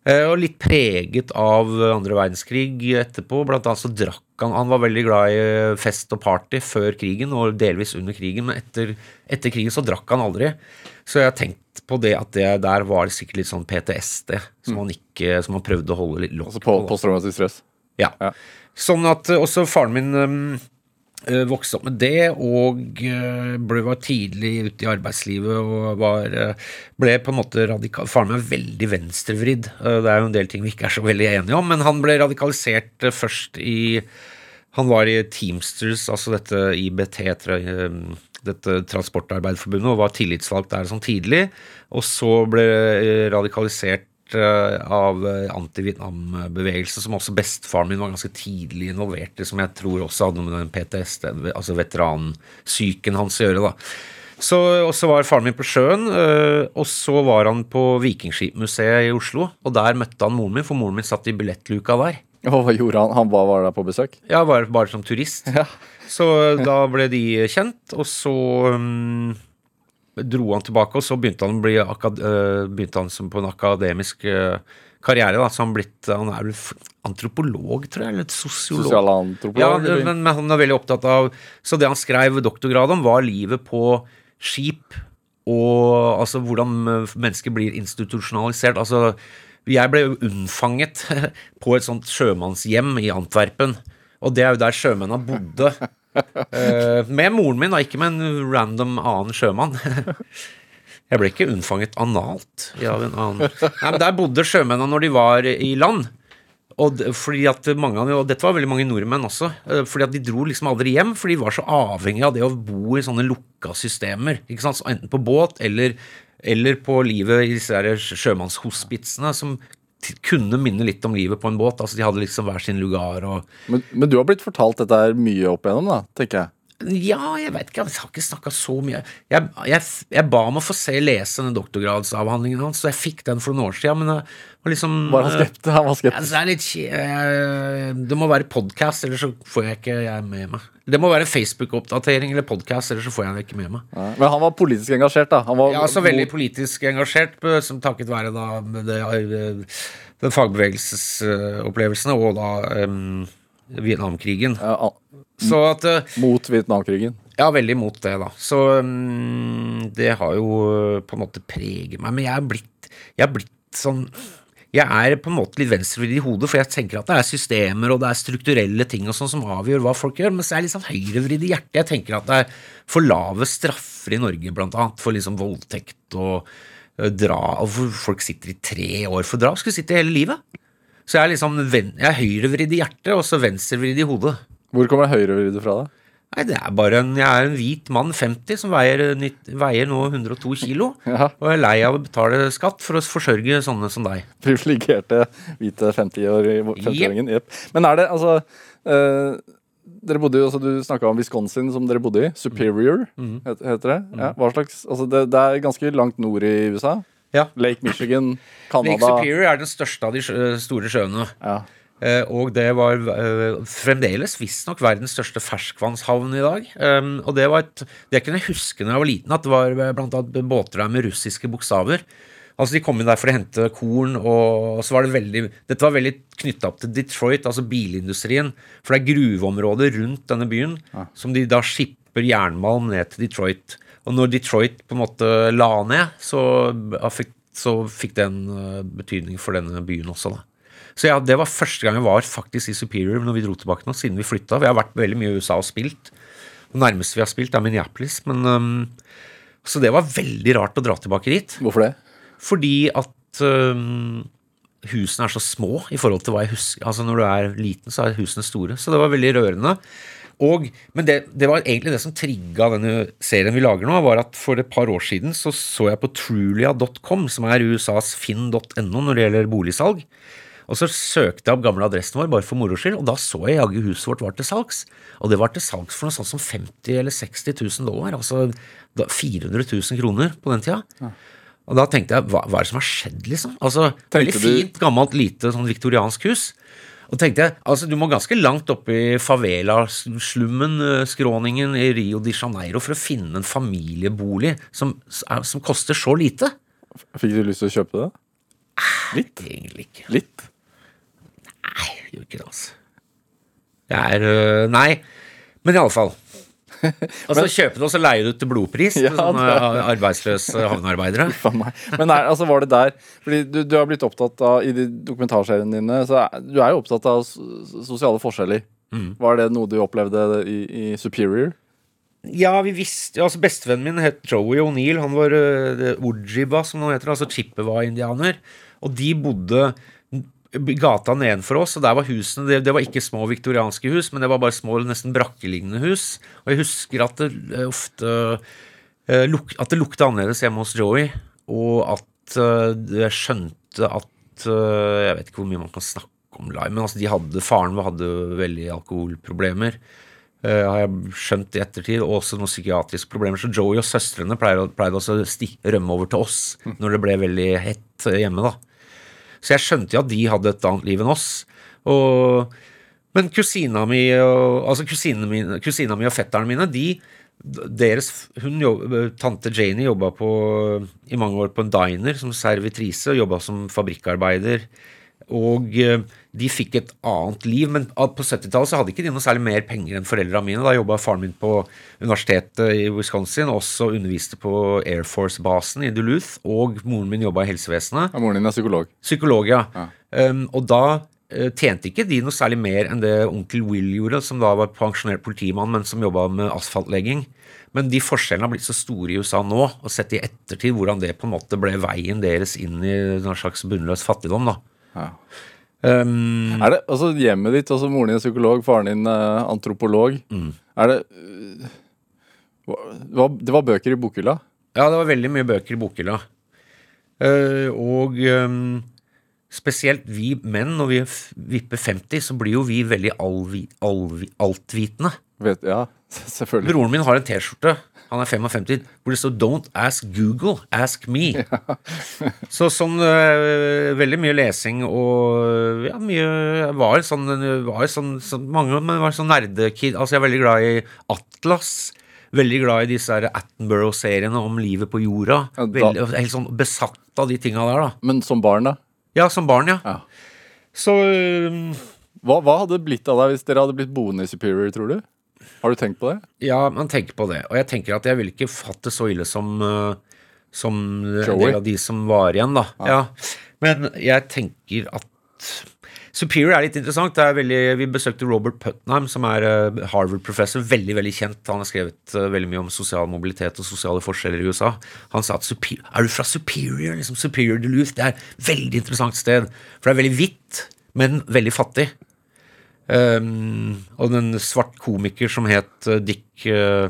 Eh, Og litt preget av andre verdenskrig etterpå. Blant annet så drakk han Han var veldig glad i fest og party før krigen, og delvis under krigen, men etter, etter krigen så drakk han aldri. Så jeg har tenkt på det at det der var sikkert litt sånn PTSD, som han ikke Som han prøvde å holde litt lokk Altså på på. da. posttraumatisk stress. Ja. Ja. Sånn at eh, også faren min eh, vokste opp med det, og eh, ble, var tidlig ute i arbeidslivet og var, eh, ble på en måte radikal Faren min er veldig venstrevridd. Eh, det er jo en del ting vi ikke er så veldig enige om, men han ble radikalisert eh, først i Han var i Teamsters, altså dette IBT, eh, dette Transportarbeiderforbundet, og var tillitsvalgt der sånn tidlig. Og så ble eh, radikalisert eh, av eh, anti-Vietnam-bevegelsen, som også bestefaren min var ganske tidlig involvert i, som jeg tror også hadde noe med den PTSD, altså veteransyken hans å gjøre. da. Så, og så var faren min på sjøen, øh, og så var han på Vikingskipmuseet i Oslo. Og der møtte han moren min, for moren min satt i billettluka der. Og hva gjorde han? Han var, var der på besøk? Ja, bare, bare som turist. Ja. Så da ble de kjent, og så um, dro han tilbake, og så begynte han, akad øh, begynte han som på en akademisk øh, karriere. Da. Så han, blitt, han er antropolog, tror jeg, eller et sosiolog. Sosialantropolog? Ja, men, men han er veldig opptatt av Så det han skrev doktorgrad om, var livet på skip, og altså hvordan øh, mennesker blir institusjonalisert. Altså, jeg ble jo unnfanget på et sånt sjømannshjem i Antwerpen. Og det er jo der sjømennene bodde. Eh, med moren min, da, ikke med en random annen sjømann. Jeg ble ikke unnfanget analt. Av en annen. Nei, men der bodde sjømennene når de var i land. Og, fordi at mange og dette var veldig mange nordmenn også, eh, fordi at de dro liksom aldri hjem, for de var så avhengig av det å bo i sånne lukka systemer. ikke sant, så Enten på båt eller, eller på livet i disse sjømannshospitsene, som kunne minne litt om livet på en båt. altså De hadde liksom hver sin lugar og Men, men du har blitt fortalt dette her mye opp igjennom, da, tenker jeg. Ja, jeg vet ikke, jeg har ikke snakka så mye. Jeg, jeg, jeg ba om å få se lese den doktorgradsavhandlingen hans, så jeg fikk den for noen år siden, men var liksom Var han eh, skeptisk? Han var ja, det litt eh, Det må være podkast, ellers så får jeg ikke jeg med meg. Det må være Facebook-oppdatering eller podkast, ellers så får jeg det ikke med meg. Ja. Men han var politisk engasjert, da. Han var Ja, altså veldig politisk engasjert, eh, som takket være da det, eh, den fagbevegelsesopplevelsen og da um, Vietnamkrigen. ja, Så at eh, mot Vietnamkrigen. Ja, veldig mot det, da. Så um, det har jo på en måte preget meg. Men jeg er blitt, jeg er blitt sånn Jeg er på en måte litt venstrevridd i hodet, for jeg tenker at det er systemer og det er strukturelle ting og sånn som avgjør hva folk gjør, men så er jeg litt sånn høyrevridd i hjertet. Jeg tenker at det er for lave straffer i Norge, blant annet, for liksom voldtekt og øh, dra og folk sitter i tre år for drap. Skulle sitte hele livet. Så jeg er liksom jeg er høyrevridd i hjertet og så venstrevridd i hodet. Hvor kommer høyrevriddet fra, da? Nei, det er bare en, Jeg er en hvit mann, 50, som veier, veier nå 102 kilo. Ja. Og er lei av å betale skatt for å forsørge sånne som deg. Privilegerte hvite 50-åringen. 50 Jepp. Men er det altså øh, Dere bodde jo, altså Du snakka om Wisconsin, som dere bodde i. Superior, Mm. heter det. Ja, hva slags, altså det, det er ganske langt nord i USA. Ja. Lake Michigan, Lake Superior er den største av de store sjøene. Ja. Eh, og det var eh, fremdeles visstnok verdens største ferskvannshavn i dag. Um, og det var et, det kunne jeg huske da jeg var liten, at det var eh, blant annet båter der med russiske bokstaver. Altså De kom inn der for å hente korn, og så var det veldig Dette var veldig knytta opp til Detroit, altså bilindustrien. For det er gruveområder rundt denne byen som de da skipper jernmalm ned til Detroit. Og når Detroit på en måte la ned, så fikk, så fikk det en betydning for denne byen også, da. Så ja, det var første gang jeg var faktisk i Superior når vi dro tilbake nå, siden vi flytta. Vi har vært veldig mye i USA og spilt. Det nærmeste vi har spilt, er Minneapolis. Men, um, så det var veldig rart å dra tilbake dit. Hvorfor det? Fordi at um, husene er så små i forhold til hva jeg husker. Altså Når du er liten, så er husene store. Så det var veldig rørende. Og, men det, det var egentlig det som trigga denne serien vi lager nå, var at for et par år siden så så jeg på trulia.com, som er USAs finn.no når det gjelder boligsalg. Og så søkte jeg opp gamle adressen vår bare for moro skyld, og da så jeg jaggu huset vårt var til salgs. Og det var til salgs for noe sånt som 50 eller 60 000 dollar, altså 400 000 kroner på den tida. Og da tenkte jeg, hva, hva er det som har skjedd, liksom? Altså, Veldig fint, gammelt, lite sånn viktoriansk hus. Og tenkte jeg, altså Du må ganske langt opp i favela-slummen, eh, skråningen i Rio de Janeiro, for å finne en familiebolig som, som koster så lite. Fikk du lyst til å kjøpe det? Litt? Egentlig ikke. Litt? Gjør ikke det, altså. Jeg er øh, Nei. Men i alle fall. Og så kjøpe og så leie det ut til blodpris Ja, sånne det- arbeidsløse havnearbeidere. Men er, altså, var det der Fordi du, du har blitt opptatt av I de dokumentarseriene dine Så er, du er jo opptatt av sosiale forskjeller. Mm. Var det noe du opplevde i, i Superior? Ja, vi visste altså Bestevennen min het Joey O'Neill. Han var uh, Ojiba, som det heter. Altså Chippewa-indianer. Og de bodde gata nedenfor oss, og der var husene det, det var ikke små viktorianske hus, men det var bare små, nesten brakkelignende hus. Og jeg husker at det eh, ofte eh, luk, At det lukta annerledes hjemme hos Joey, og at eh, jeg skjønte at eh, Jeg vet ikke hvor mye man kan snakke om live, men altså de hadde, faren hadde veldig alkoholproblemer. har jeg skjønt i ettertid, og også noen psykiatriske problemer. Så Joey og søstrene pleide, pleide også å rømme over til oss når det ble veldig hett hjemme. da. Så jeg skjønte jo at de hadde et annet liv enn oss. Og, men kusina mi, og, altså kusina mi, kusina mi og fetterne mine, de deres, hun Tante Janie jobba i mange år på en diner som servitrise og jobba som fabrikkarbeider. Og eh, de fikk et annet liv, men på 70-tallet så hadde ikke de noe særlig mer penger enn foreldra mine. Da jobba faren min på universitetet i Wisconsin, også underviste på Air Force-basen i Duluth. Og moren min jobba i helsevesenet. Ja, moren din er psykolog. Psykolog, ja. Um, og da eh, tjente ikke de noe særlig mer enn det onkel Will gjorde, som da var pensjonert politimann, men som jobba med asfaltlegging. Men de forskjellene har blitt så store i USA nå, og sett i ettertid hvordan det på en måte ble veien deres inn i en slags bunnløs fattigdom, da. Ja. Um, Er det, altså Hjemmet ditt, altså moren din er psykolog, faren din er antropolog. Mm. Er det uh, det var, det var bøker i bokhylla? ja, det var veldig mye bøker i bokhylla. Uh, og um, spesielt vi menn, når vi vipper 50, så blir jo vi veldig allvi, allvi, altvitende. Vet, ja, selvfølgelig. Broren min har en T-skjorte, han er 55, hvor det står 'Don't ask Google, ask me'. Så sånn uh, veldig mye lesing og ja, mye var sånn, var sånn, sånn Mange men var sånn nerdekid. Altså, jeg er veldig glad i Atlas. Veldig glad i disse Attenborough-seriene om livet på jorda. Ja, Veldig, helt sånn besatt av de tinga der, da. Men som barn, da? Ja, som barn, ja. Ja. Så um, Hva, hva hadde det blitt av deg hvis dere hadde blitt boende i Superior, tror du? Har du tenkt på det? Ja, man tenker på det. Og jeg tenker at jeg vil ikke fatte så ille som uh, Som en Joey. del av de som var igjen, da. Ja. Men jeg tenker at Superior er litt interessant. Det er veldig, vi besøkte Robert Putnam, som er uh, Harvard-professor. Veldig veldig kjent. Han har skrevet uh, veldig mye om sosial mobilitet og sosiale forskjeller i USA. Han sa at Superior, er du fra Superior? Liksom Superior Duluth. Det er et veldig interessant sted. For det er veldig hvitt, men veldig fattig. Um, og en svart komiker som het uh, Dick uh,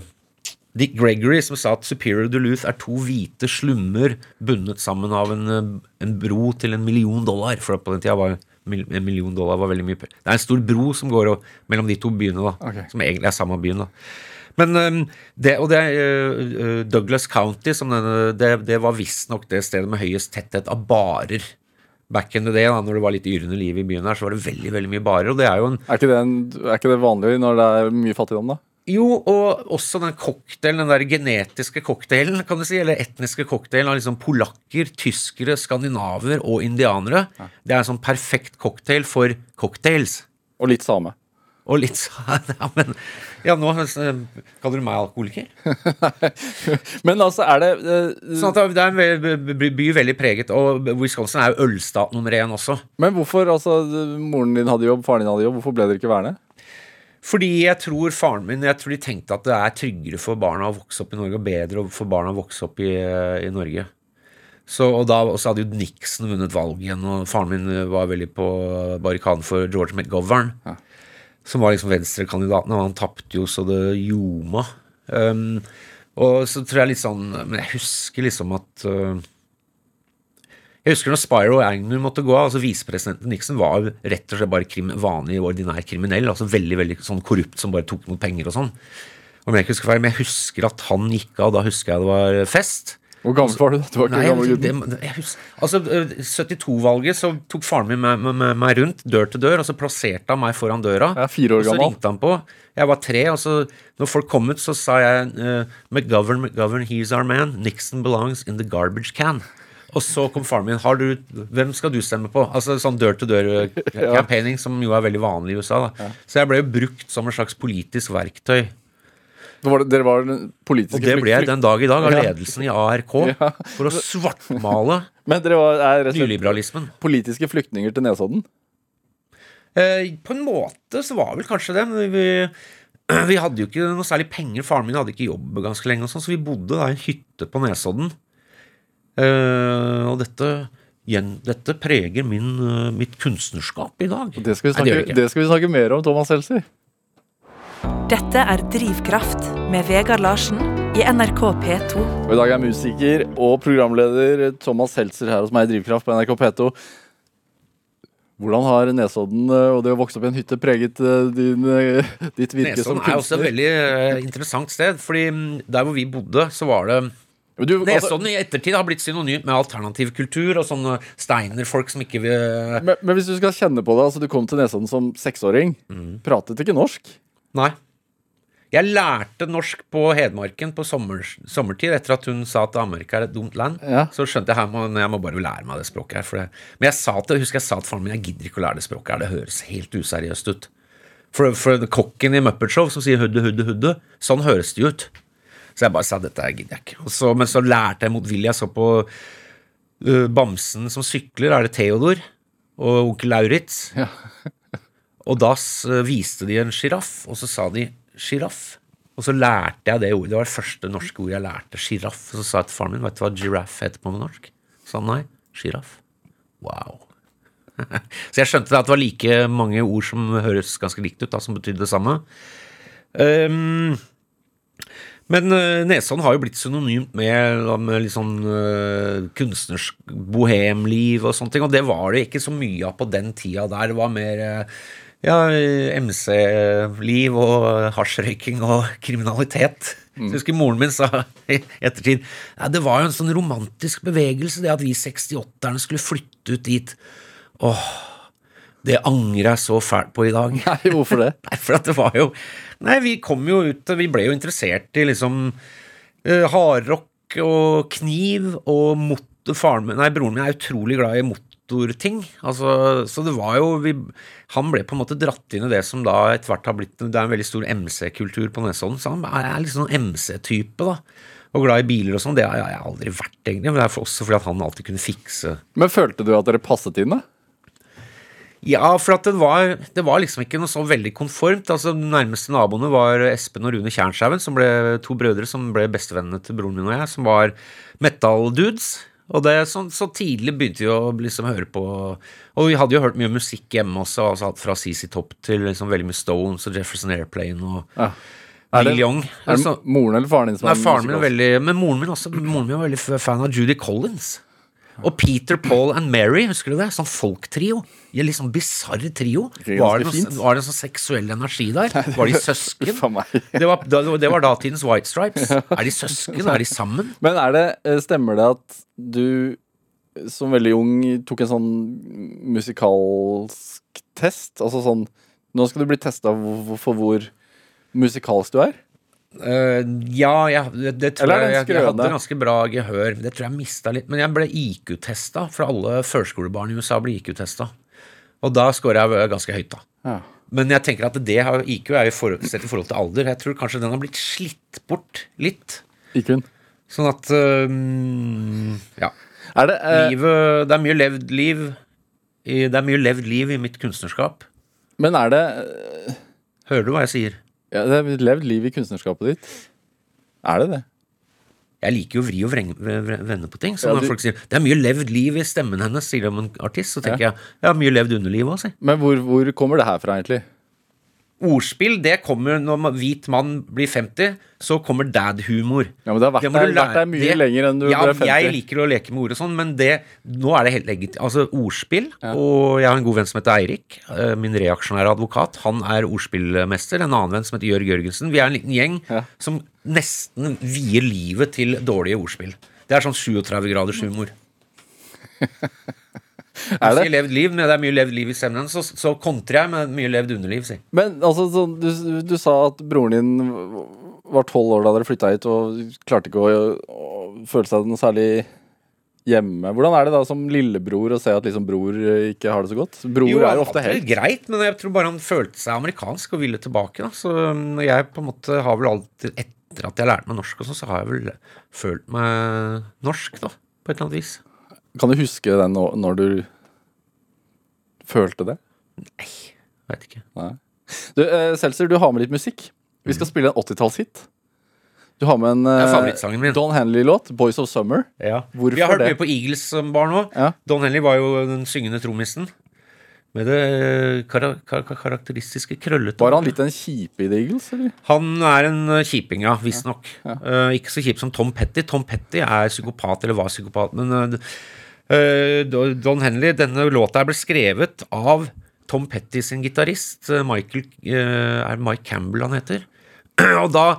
Dick Gregory, som sa at Superior Duluth er to hvite slummer bundet sammen av en, uh, en bro til en million dollar. For på den tida var en million dollar var veldig mye Det er en stor bro som går og, mellom de to byene, da. okay. Som egentlig er samme byen, da. Men um, det, og det uh, Douglas County, som denne, det, det var visstnok det stedet med høyest tetthet av barer. Back in the day, da når det var litt yrende liv i byen her, så var det veldig veldig mye barer. Og det er jo en Er ikke det, en, er ikke det vanlig når det er mye fattigdom, da? Jo, og også den cocktailen, den der genetiske cocktailen, kan du si, eller etniske cocktailen av liksom polakker, tyskere, skandinaver og indianere. Det er en sånn perfekt cocktail for cocktails. Og litt same. Og litt sånn Ja, men Ja, nå kaller du meg alkoholiker? Men altså, er det uh, Sånn at det er en by by veldig preget, og Wisconsin er jo ølstat nummer én også. Men hvorfor, altså Moren din hadde jobb, faren din hadde jobb, hvorfor ble dere ikke værende? Fordi jeg tror faren min Jeg tror de tenkte at det er tryggere for barna å vokse opp i Norge, og bedre for barna å vokse opp i, i Norge. Så, og da og så hadde jo Nixon vunnet valget igjen, og faren min var veldig på barrikaden for George McGovern. Som var liksom venstrekandidaten, og han tapte jo så det ljoma. Um, og så tror jeg litt sånn Men jeg husker liksom at uh, jeg husker når Spyro Agnew måtte gå av. altså Visepresidenten Nixon var jo rett og slett bare krim, vanlig, ordinær kriminell. altså Veldig veldig sånn korrupt som bare tok imot penger og sånn. Om jeg ikke husker feil, Men jeg husker at han gikk av. Da husker jeg det var fest. Hvor gammel var du? da? Du var ikke Nei, gammel gutten. altså øh, 72-valget så tok faren min meg, meg, meg rundt dør til dør, og så plasserte han meg foran døra. Jeg er fire år og så gammel. ringte han på. Jeg var tre, og så når folk kom ut, så sa jeg uh, McGovern, McGovern, he's our man. Nixon belongs in the garbage can. Og så kom faren min. Har du, hvem skal du stemme på? Altså sånn dør til dør campaigning, som jo er veldig vanlig i USA. da. Så jeg ble jo brukt som en slags politisk verktøy. Var det, dere var den politiske Og det ble jeg den dag i dag av ledelsen i ARK. Ja. For å svartmale Men dere var, er rett og slett nyliberalismen. politiske flyktninger til Nesodden? Eh, på en måte så var vel kanskje det, men vi, vi hadde jo ikke noe særlig penger. Faren min hadde ikke jobb ganske lenge, og sånn, så vi bodde da i en hytte på Nesodden. Eh, og dette, gjen, dette preger min, eh, mitt kunstnerskap i dag. Det skal, vi Nei, det gjør snakke, det ikke. skal vi snakke mer om, Thomas Seltzer. Dette er Drivkraft med Vegard Larsen i NRK P2. Og I dag er musiker og programleder Thomas Seltzer her hos meg i Drivkraft på NRK P2. Hvordan har Nesodden eh, og det å vokse opp i en hytte preget eh, din, eh, ditt virke som kunstner? Nesodden er også et veldig interessant sted, fordi mm, der hvor vi bodde, så var det Du, altså, Nesodden i ettertid har blitt synonymt med alternativ kultur og sånne steinerfolk som ikke vil men, men hvis du skal kjenne på det, altså du kom til Nesodden som seksåring, Mm. pratet ikke norsk. Nei. Jeg lærte norsk på Hedmarken på sommer, sommertid etter at hun sa at Amerika er et dumt land. Ja. Så skjønte jeg at jeg må bare lære meg det språket her. For det. Men jeg sa til, husker jeg sa til faren min jeg gidder ikke å lære det språket her. Det høres helt useriøst ut. For, for kokken i Muppet Show som sier hudde, hudde, hudde, sånn høres det ut. Så jeg bare sa dette gidder jeg ikke. Så, men så lærte jeg motvillig. Jeg så på uh, Bamsen som sykler, er det Theodor og onkel Lauritz. Ja. Og da viste de en sjiraff, og så sa de sjiraff. Og så lærte jeg det ordet. Det var det første norske ordet jeg lærte. Sjiraff. Og så sa jeg til faren min, vet du hva giraff heter på norsk? Så han nei. Sjiraff. Wow. så jeg skjønte at det var like mange ord som høres ganske likt ut, da, som betydde det samme. Um, men uh, Nesodden har jo blitt synonymt med, med litt sånn uh, kunstnersk bohemliv og sånne ting, og det var det ikke så mye av på den tida der. Det var mer uh, ja, MC-liv og hasjrøyking og kriminalitet. Så jeg husker moren min sa i ettertid ja, det var jo en sånn romantisk bevegelse, det at vi 68-erne skulle flytte ut dit. Åh, det angrer jeg så fælt på i dag. Nei, hvorfor det? Nei, for at det var jo Nei, vi kom jo ut Vi ble jo interessert i liksom uh, hardrock og kniv og motor Faren min Nei, broren min er utrolig glad i motorting. Altså, så det var jo vi, Han ble på en måte dratt inn i det som da etter hvert har blitt Det er en veldig stor MC-kultur på Nesodden, så han er litt sånn MC-type, da. Og glad i biler og sånn. Det har jeg aldri vært, egentlig. Men det er for- også fordi at han alltid kunne fikse Men følte du at dere passet inn, da? Ja, for at det var, det var liksom ikke noe så veldig konformt. Altså, De nærmeste naboene var Espen og Rune Tjernshaugen, som ble to brødre som ble bestevennene til broren min og jeg, som var metal-dudes. Og det, så, så tidlig begynte vi å liksom høre på Og vi hadde jo hørt mye musikk hjemme også, altså fra CC Top til liksom veldig mye Stones og Jefferson Airplane og Ja. Er det, Young. er det Altså, moren eller faren din som Nei, faren min er veldig Men moren min også Moren min var veldig fan av Judy Collins. Og Peter, Paul and Mary, husker du det? Sånn folktrio. Litt sånn bisarr trio. Var det, noe, var det sånn seksuell energi der? Var de søsken? Det var, det var datidens White Stripes. Er de søsken? Er de sammen? Men er det, eh, stemmer det at du som veldig ung tok en sånn musikalsk test? Altså sånn Nå skal du bli testa for hvor musikalsk du er? Eh, ja, jeg, det, tror jeg, jeg, jeg hadde ganske bra gehør. Det tror jeg mista litt. Men jeg ble IQ-testa, for alle førskolebarn i USA blir IQ-testa. Og da scorer jeg ganske høyt, da. Ja. Men jeg tenker at det har, IQ er jo forhold, sett i forhold til alder. Jeg tror kanskje den har blitt slitt bort litt. IQ-en. Sånn at øhm, Ja. Er det uh, Livet Det er mye levd liv i, Det er mye levd liv i mitt kunstnerskap. Men er det uh, Hører du hva jeg sier? Ja, Det er levd liv i kunstnerskapet ditt? Er det det? Jeg liker jo å vri og vende på ting. Så Ja, når du- folk sier 'det er mye levd liv i stemmen hennes', sier de om en artist, så tenker jeg ja, mye levd underliv òg, si. Men hvor, hvor kommer det her fra, egentlig? Ordspill, det kommer når hvit mann blir 50, så kommer dad-humor. Ja, men Det har vært, Det der, vært der mye det- lenger enn du ja, ble 50. Jeg liker å leke med ord og sånn, men det, nå er det helt legitimt. Altså ordspill, og jeg har en god venn som heter Eirik, eh, min reaksjonære advokat. Han er ordspillmester. En annen venn som heter Jørg Jørgensen. Vi er en liten gjeng Ja. som nesten vier livet til dårlige ordspill. Det er sånn 37 graders humor. Det? Sier levd liv, men det er mye levd liv i stemmen, så, så kontrer jeg med mye levd underliv, si. Men altså, så, du, du sa at broren din var tolv år da dere flytta hit, og klarte ikke å, å føle seg noe særlig hjemme. Hvordan er det da som lillebror å se at liksom bror ikke har det så godt? Bror Jo, er jo ofte helt greit, men jeg tror bare han følte seg amerikansk og ville tilbake. Da. Så um, jeg på en måte har vel alltid Etter at jeg lærte meg norsk og sånn, så har jeg vel følt meg norsk, da. På et eller annet vis. Kan du huske den nå- når du følte det? Nei, veit ikke. Nei. Du, eh, Seltzer, du har med litt musikk. Vi skal spille en 80-tallshit. Du har med en Det eh. Don Henley-låt, 'Boys of Summer'. Ja. Hvorfor Vi har hørt det? mye på Eagles som barn òg. Ja. Don Henley var jo den syngende trommisen. Med det eh, kar kar karakteristiske krøllete Var han litt en kjipe i The Eagles, eller? Han er en eh, kjiping, ja. Visstnok. Uh, ikke så kjip som Tom Petty. Tom Petty er psykopat, eller var psykopat. Men uh, Don Henley, denne låta ble skrevet av Tom Petty sin gitarist. uh, Michael uh, Er Mike Campbell han heter? og da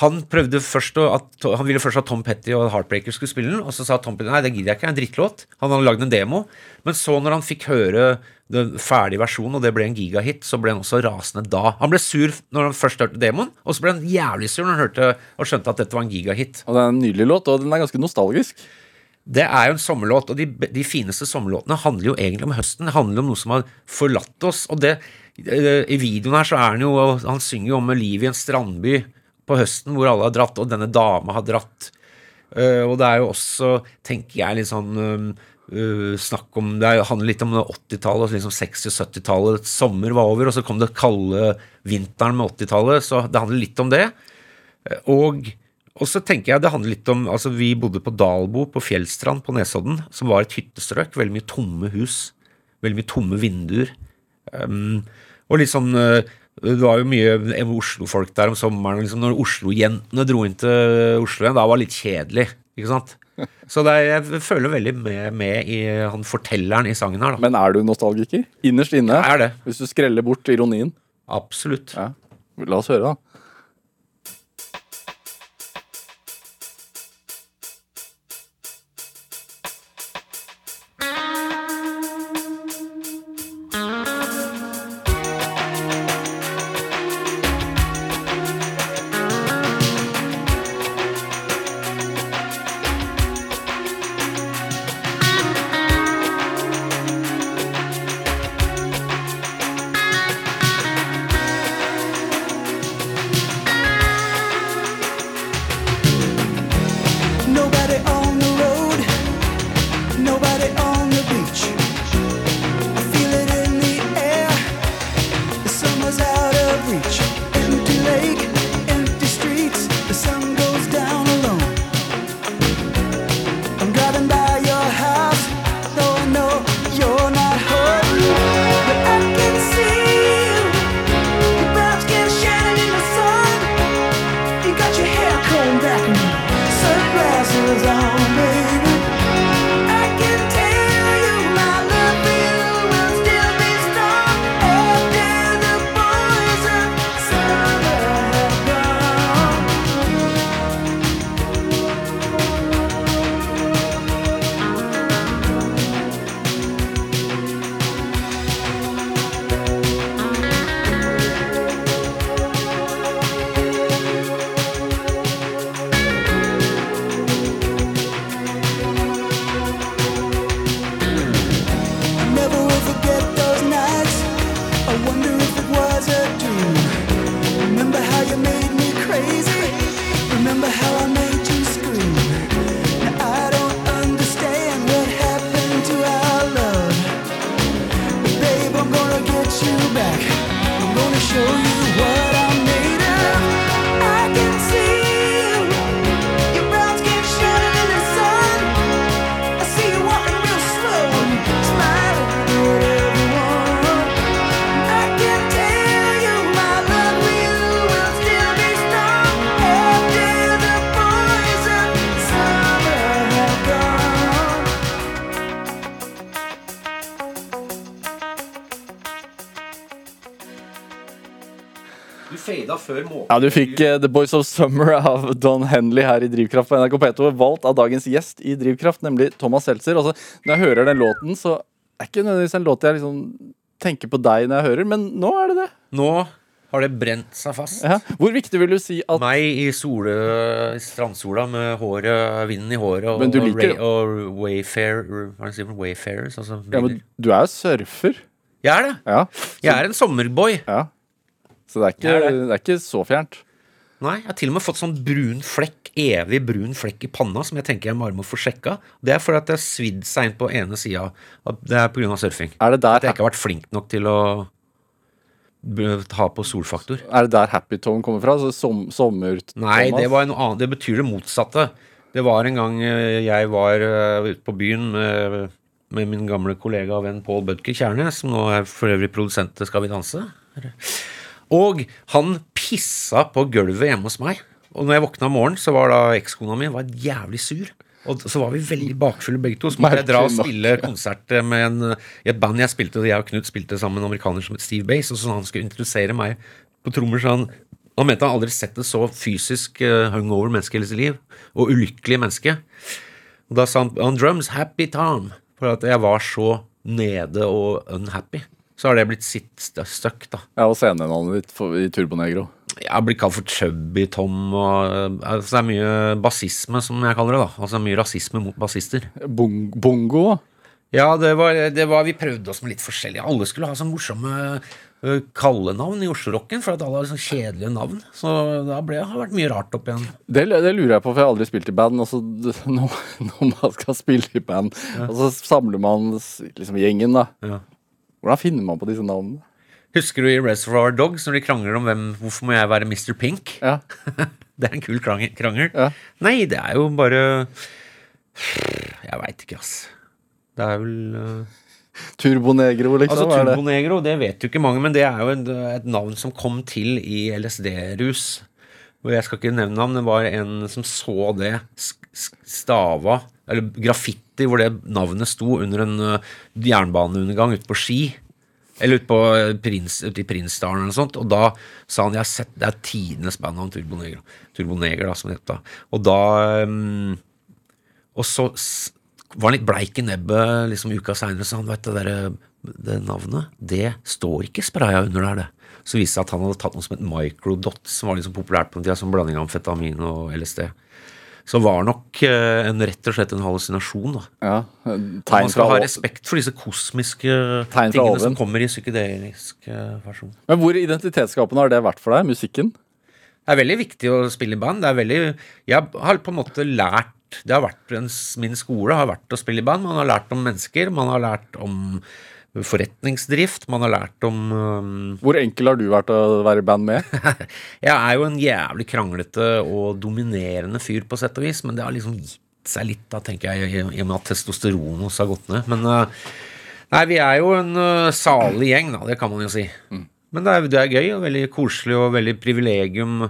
han prøvde først å, at, Han ville først at Tom Petty og Heartbreaker skulle spille den, og så sa Tom Petty nei, det gidder jeg ikke, det er en drittlåt. Han hadde lagd en demo. Men så, når han fikk høre den ferdige versjonen, og det ble en gigahit, så ble han også rasende da. Han ble sur når han først hørte demoen, og så ble han jævlig sur når han hørte og skjønte at dette var en gigahit. Og Det er en nydelig låt, og den er ganske nostalgisk. Det er jo en sommerlåt, og de, de fineste sommerlåtene handler jo egentlig om høsten. Det handler om noe som har forlatt oss. Og det, eh, i videoen her så er han jo Han synger jo om livet i en strandby på høsten hvor alle har dratt, og denne dama har dratt. Eh, og det er jo også, tenker jeg, litt sånn Uh, snakk om Det er- handler litt om 80-tallet, altså liksom 60-70-tallet. Sommer var over, og så kom det kalde vinteren med 80-tallet. Så det handler litt om det. Og, og så tenker jeg det handler litt om altså Vi bodde på Dalbo på Fjellstrand på Nesodden, som var et hyttestrøk. Veldig mye tomme hus. Veldig mye tomme vinduer. Um, og litt sånn eh, Det var jo mye Oslo-folk der om sommeren. Liksom når Oslo-jentene dro inn til Oslo igjen, da var det litt kjedelig. Ikke sant? Så er, jeg føler veldig med, med i han fortelleren i sangen her. da Men er du nostalgiker? Innerst inne? Ja, er det. Hvis du skreller bort ironien? Absolutt. Ja. La oss høre, da. Ja, Du fikk uh, The Boys of Summer av Don Henley her i Drivkraft på NRK P2. Valgt av dagens gjest i Drivkraft, nemlig Thomas Seltzer. Altså, når jeg hører den låten, så er det ikke nødvendigvis en låt jeg liksom tenker på deg når jeg hører, men nå er det det. Nå har det brent seg fast. Ja. Hvor viktig vil du si at Meg i sole, i strandsola med håret, vinden i håret og, Men du liker- og, og wayfair, hva er det de sier wayfarers. Altså, ja, men Du er jo surfer. Jeg er det. Ja. Jeg er en sommerboy. ja. Så det er, ikke, det, er det. det. er ikke så fjernt. Nei, jeg har til og med fått sånn brun flekk, evig brun flekk i panna, som jeg tenker jeg bare må få sjekka. Det er fordi at det har svidd seg inn på ene sida. Det er pga. surfing. Er det der, At jeg ikke har vært flink nok til å ha på solfaktor. er det der Happy Tone kommer fra? Så som, sommer... Nei, det var noe annet. Det betyr det motsatte. Det var en gang eh, jeg var eh, ute på byen med, med min gamle kollega og venn Pål Bødker Kjærnes, som nå er for øvrig produsent til Skal vi danse. Og han pissa på gulvet hjemme hos meg. Og når jeg våkna om morgenen, så var da ekskona mi var jævlig sur. Og så var vi veldig bakfulle begge to. Så måtte jeg dra og spille konsert med en, i et band jeg spilte. Jeg og Knut spilte sammen med en amerikaner som het Steve Bass. Og så han skulle introdusere meg på trommer, så han han mente han aldri sett et så fysisk uh, hungover menneske i hele sitt liv. Og ulykkelig menneske. Og da sa han on drums 'Happy Tom'. For at jeg var så nede og unhappy. Så har det blitt sitt st- stuck, da. Ja, og scenenavnet ditt for, i Turbonegro. Jeg blitt kalt for Chubby Tom. Og, uh, altså det er mye bassisme, som jeg kaller det. da Altså Mye rasisme mot bassister. Bong, bongo. Ja, det var, det var Vi prøvde oss med litt forskjellig. Alle skulle ha sånn morsomme uh, kallenavn i Oslo-rocken, for at alle har sånn kjedelige navn. Så da ble det har vært mye rart opp igjen. Det, det lurer jeg på, for jeg har aldri spilt i band. Altså, når, når man skal spille i band, og så samler man liksom gjengen, da. Ja. Hvordan finner man på disse navnene? Husker du i Reservoir Dogs når de krangler om hvem, hvorfor må jeg være Mr. Pink? Ja. Det er en kul krangel. krangel. Ja. Nei, det er jo bare Jeg veit ikke, ass. Det er vel uh... Turbonegro, liksom? Altså det? Turbonegro, det vet jo ikke mange, men det er jo en, et navn som kom til i LSD-rus. Og jeg skal ikke nevne navn, det var en som så det stava Eller graffiti hvor det navnet sto under en uh, jernbaneundergang ute på Ski. Eller ute, uh, Prins, ut i Prinsdalen eller noe sånt. Og da sa han jeg har sett, det er tidenes bandnavn Turbo Neger da, som det het da. Og da um, Og så var han litt bleik i nebbet liksom uka seinere, så han vet det derre det navnet, det står ikke spraya under der, det. Så viste det seg at han hadde tatt noe som het microdot, som var liksom populært på den tida, som blanding av amfetamin og LSD. Så var nok eh, en rett og slett en hallusinasjon. Ja. Man skal ha respekt for disse kosmiske tingene som kommer i psykedelisk eh, versjon. Men hvor identitetsskapende har det vært for deg? Musikken? Det er veldig viktig å spille i band. Det er veldig, jeg har på en måte lært det har vært Min skole har vært å spille i band. Man har lært om mennesker, man har lært om forretningsdrift, man har lært om Hvor enkel har du vært å være i band med? Jeg er jo en jævlig kranglete og dominerende fyr, på sett og vis, men det har liksom gitt seg litt, da, tenker jeg, i og med at testosteronet også har gått ned. Men uh, nei, vi er jo en uh, salig gjeng, da, det kan man jo si. Men det er, det er gøy og veldig koselig og veldig privilegium.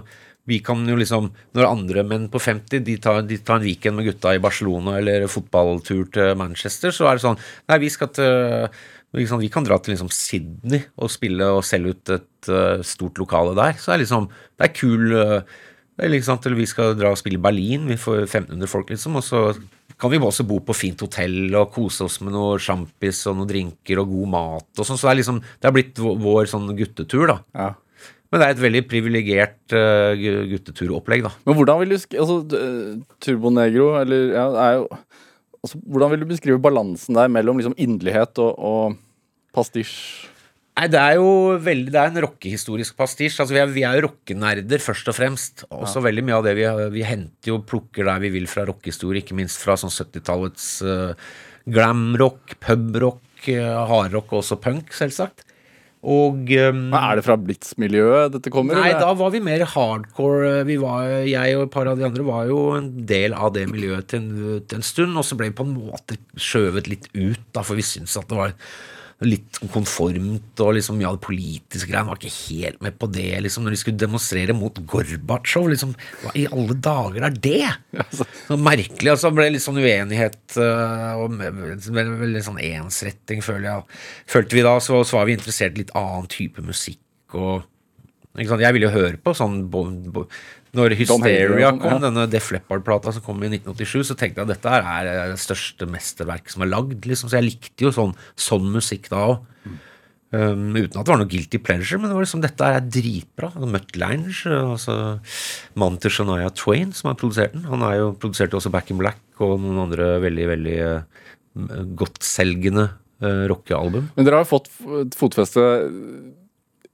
Vi kan jo liksom, Når andre menn på 50 de tar, de tar en weekend med gutta i Barcelona eller fotballtur til Manchester, så er det sånn Nei, vi skal til Vi kan dra til liksom Sydney og spille og selge ut et uh, stort lokale der. Så det er liksom Det er kul uh, det er liksom Vi skal dra og spille i Berlin, vi får 1500 folk, liksom. Og så kan vi også bo på fint hotell og kose oss med noe sjampis og noen drinker og god mat og sånn. Så det er liksom Det har blitt vår, vår sånn guttetur, da. Ja. Men det er et veldig privilegert uh, gutteturopplegg, da. Men hvordan vil du altså, Turbo Negro, eller ja, er jo altså, Hvordan vil du beskrive balansen der mellom liksom inderlighet og, og pastisj? Nei, det er jo veldig, det er en rockehistorisk pastisj. Altså, vi er, vi er jo rockenerder, først og fremst. Også veldig mye av det vi, vi henter jo plukker der vi vil fra rockehistorie, ikke minst fra sånn 70-tallets uh, glamrock, pubrock, uh, hardrock og også punk, selvsagt. Og um, Er det fra Blitz-miljøet dette kommer? Nei, eller? da var vi mer hardcore. Vi var, jeg og et par av de andre var jo en del av det miljøet til en, til en stund, og så ble vi på en måte skjøvet litt ut, da, for vi syntes at det var litt konformt, og liksom mye av det politiske greiene var ikke helt med på det, liksom, når de skulle demonstrere mot Gorbatsjov, liksom, hva i alle dager er det? Altså, Så merkelig, altså ble litt sånn uenighet øh, og veldig, sånn ensretting, føler jeg. Følte vi da, så, så var vi interessert i litt annen type musikk og? Jeg ville jo høre på sånn Når Hysteria sånn, kom, ja. denne Def Leppard-plata som kom i 1987, så tenkte jeg at dette her er det største mesterverket som er lagd. Liksom. Så jeg likte jo sånn, sånn musikk da òg. Um, uten at det var noe guilty pleasure, men det var liksom, dette er dritbra. Mutt Lange, altså mannen til Shania Twain, som har produsert den. Han er jo produserte også Back in Black og noen andre veldig, veldig uh, godtselgende uh, rockealbum. Men dere har jo fått fotfeste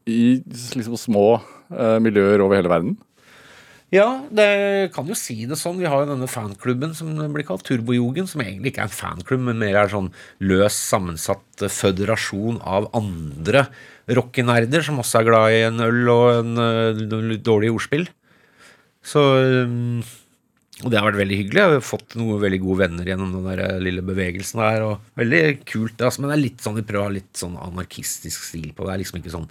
i liksom små uh, miljøer over hele verden. Ja, det kan jo si det sånn. Vi har jo denne fanklubben som blir kalt Turbojogen, som egentlig ikke er en fanklubb, men mer er sånn løs sammensatt eh, føderasjon av andre rockenerder som også er glad i en øl og en eh, litt dårlig ordspill. Så um, Og det har vært veldig hyggelig. Jeg har fått noen veldig gode venner gjennom den der eh, lille bevegelsen der. Og veldig kult. Altså, men det er litt sånn, vi prøver å ha litt sånn anarkistisk stil på det. Det er liksom ikke sånn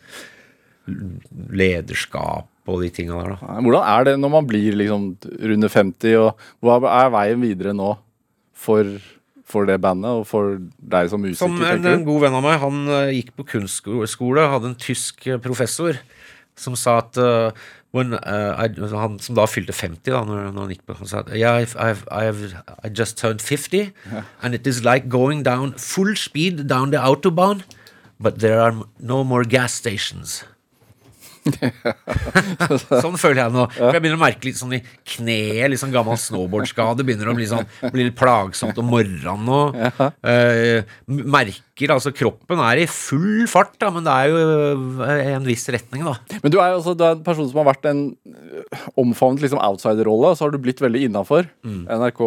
lederskap og de tinga der, da. Hvordan er det når man blir liksom runde 50, og hva er veien videre nå for, for det bandet og for deg som musiker? Som en, en god venn av meg, han eh, gikk på kunstskole, hadde en tysk eh, professor som sa at uh, when, uh, I, Han som da fylte 50, da når, når han gikk på Han sa at yeah, I've, I've, I've, I just turned 50, and it is like going down full speed down the autobahn, but there are no more gas stations. sånn føler jeg nå. For Jeg begynner å merke litt sånn i kneet, litt sånn gammel snowboardskade. Begynner å bli, sånn, bli litt plagsomt om morgenen nå. Eh, merker altså Kroppen er i full fart, da, men det er jo eh, en viss retning, da. Men du er jo også du er en person som har vært en øh, omfavnet liksom outsider-rolle, og så har du blitt veldig innafor. Mm. NRK,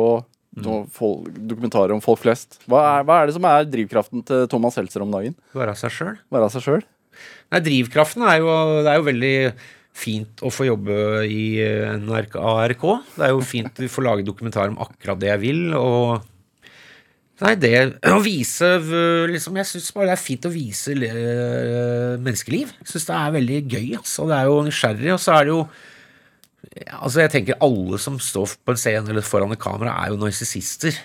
Mm. folk, dokumentarer om folk flest. Hva er, hva er det som er drivkraften til Thomas Seltzer om dagen? Være seg sjøl. Være seg sjøl? Nei, drivkraften er jo Det er jo veldig fint å få jobbe i eh, NRK, ARK. Det er jo fint å få lage dokumentar om akkurat det jeg vil, og Nei, det å vise liksom, Jeg syns bare det er fint å vise øh, menneskeliv. Jeg syns det er veldig gøy. Altså. Det er jo nysgjerrig, og så er det jo Altså, jeg tenker alle som står på en scene eller foran et kamera, er jo narsissister.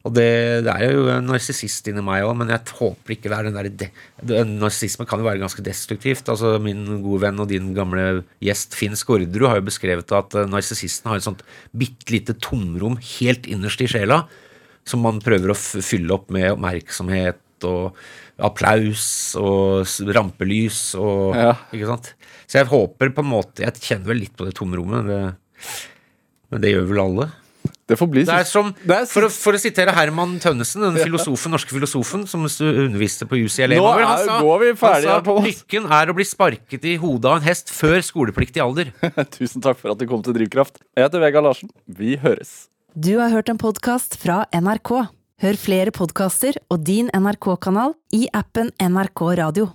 Og det, det er jo en narsissist inni meg òg, men jeg håper ikke det er den der de, Narsissisme kan jo være ganske destruktivt. Altså Min gode venn og din gamle gjest Finn Skårderud har jo beskrevet at eh, narsissisten har et sånt bitte lite tomrom helt innerst i sjela, som man prøver å fylle opp med oppmerksomhet og applaus og rampelys og Ja. Ikke sant? Så jeg håper på en måte Jeg kjenner vel litt på det tomrommet, det, men det gjør vel alle. Det får bli Det er som, for, å, for å sitere Herman Tønnesen, den filosofen, norske filosofen som underviste på UCLA Nå over, er- går vi ferdig han sa lykken er å bli sparket i hodet av en hest før skolepliktig alder. Tusen takk for at du kom til Drivkraft. Jeg heter Vegard Larsen. Vi høres. Du har hørt en podkast fra NRK. Hør flere podkaster og din NRK-kanal i appen NRK Radio.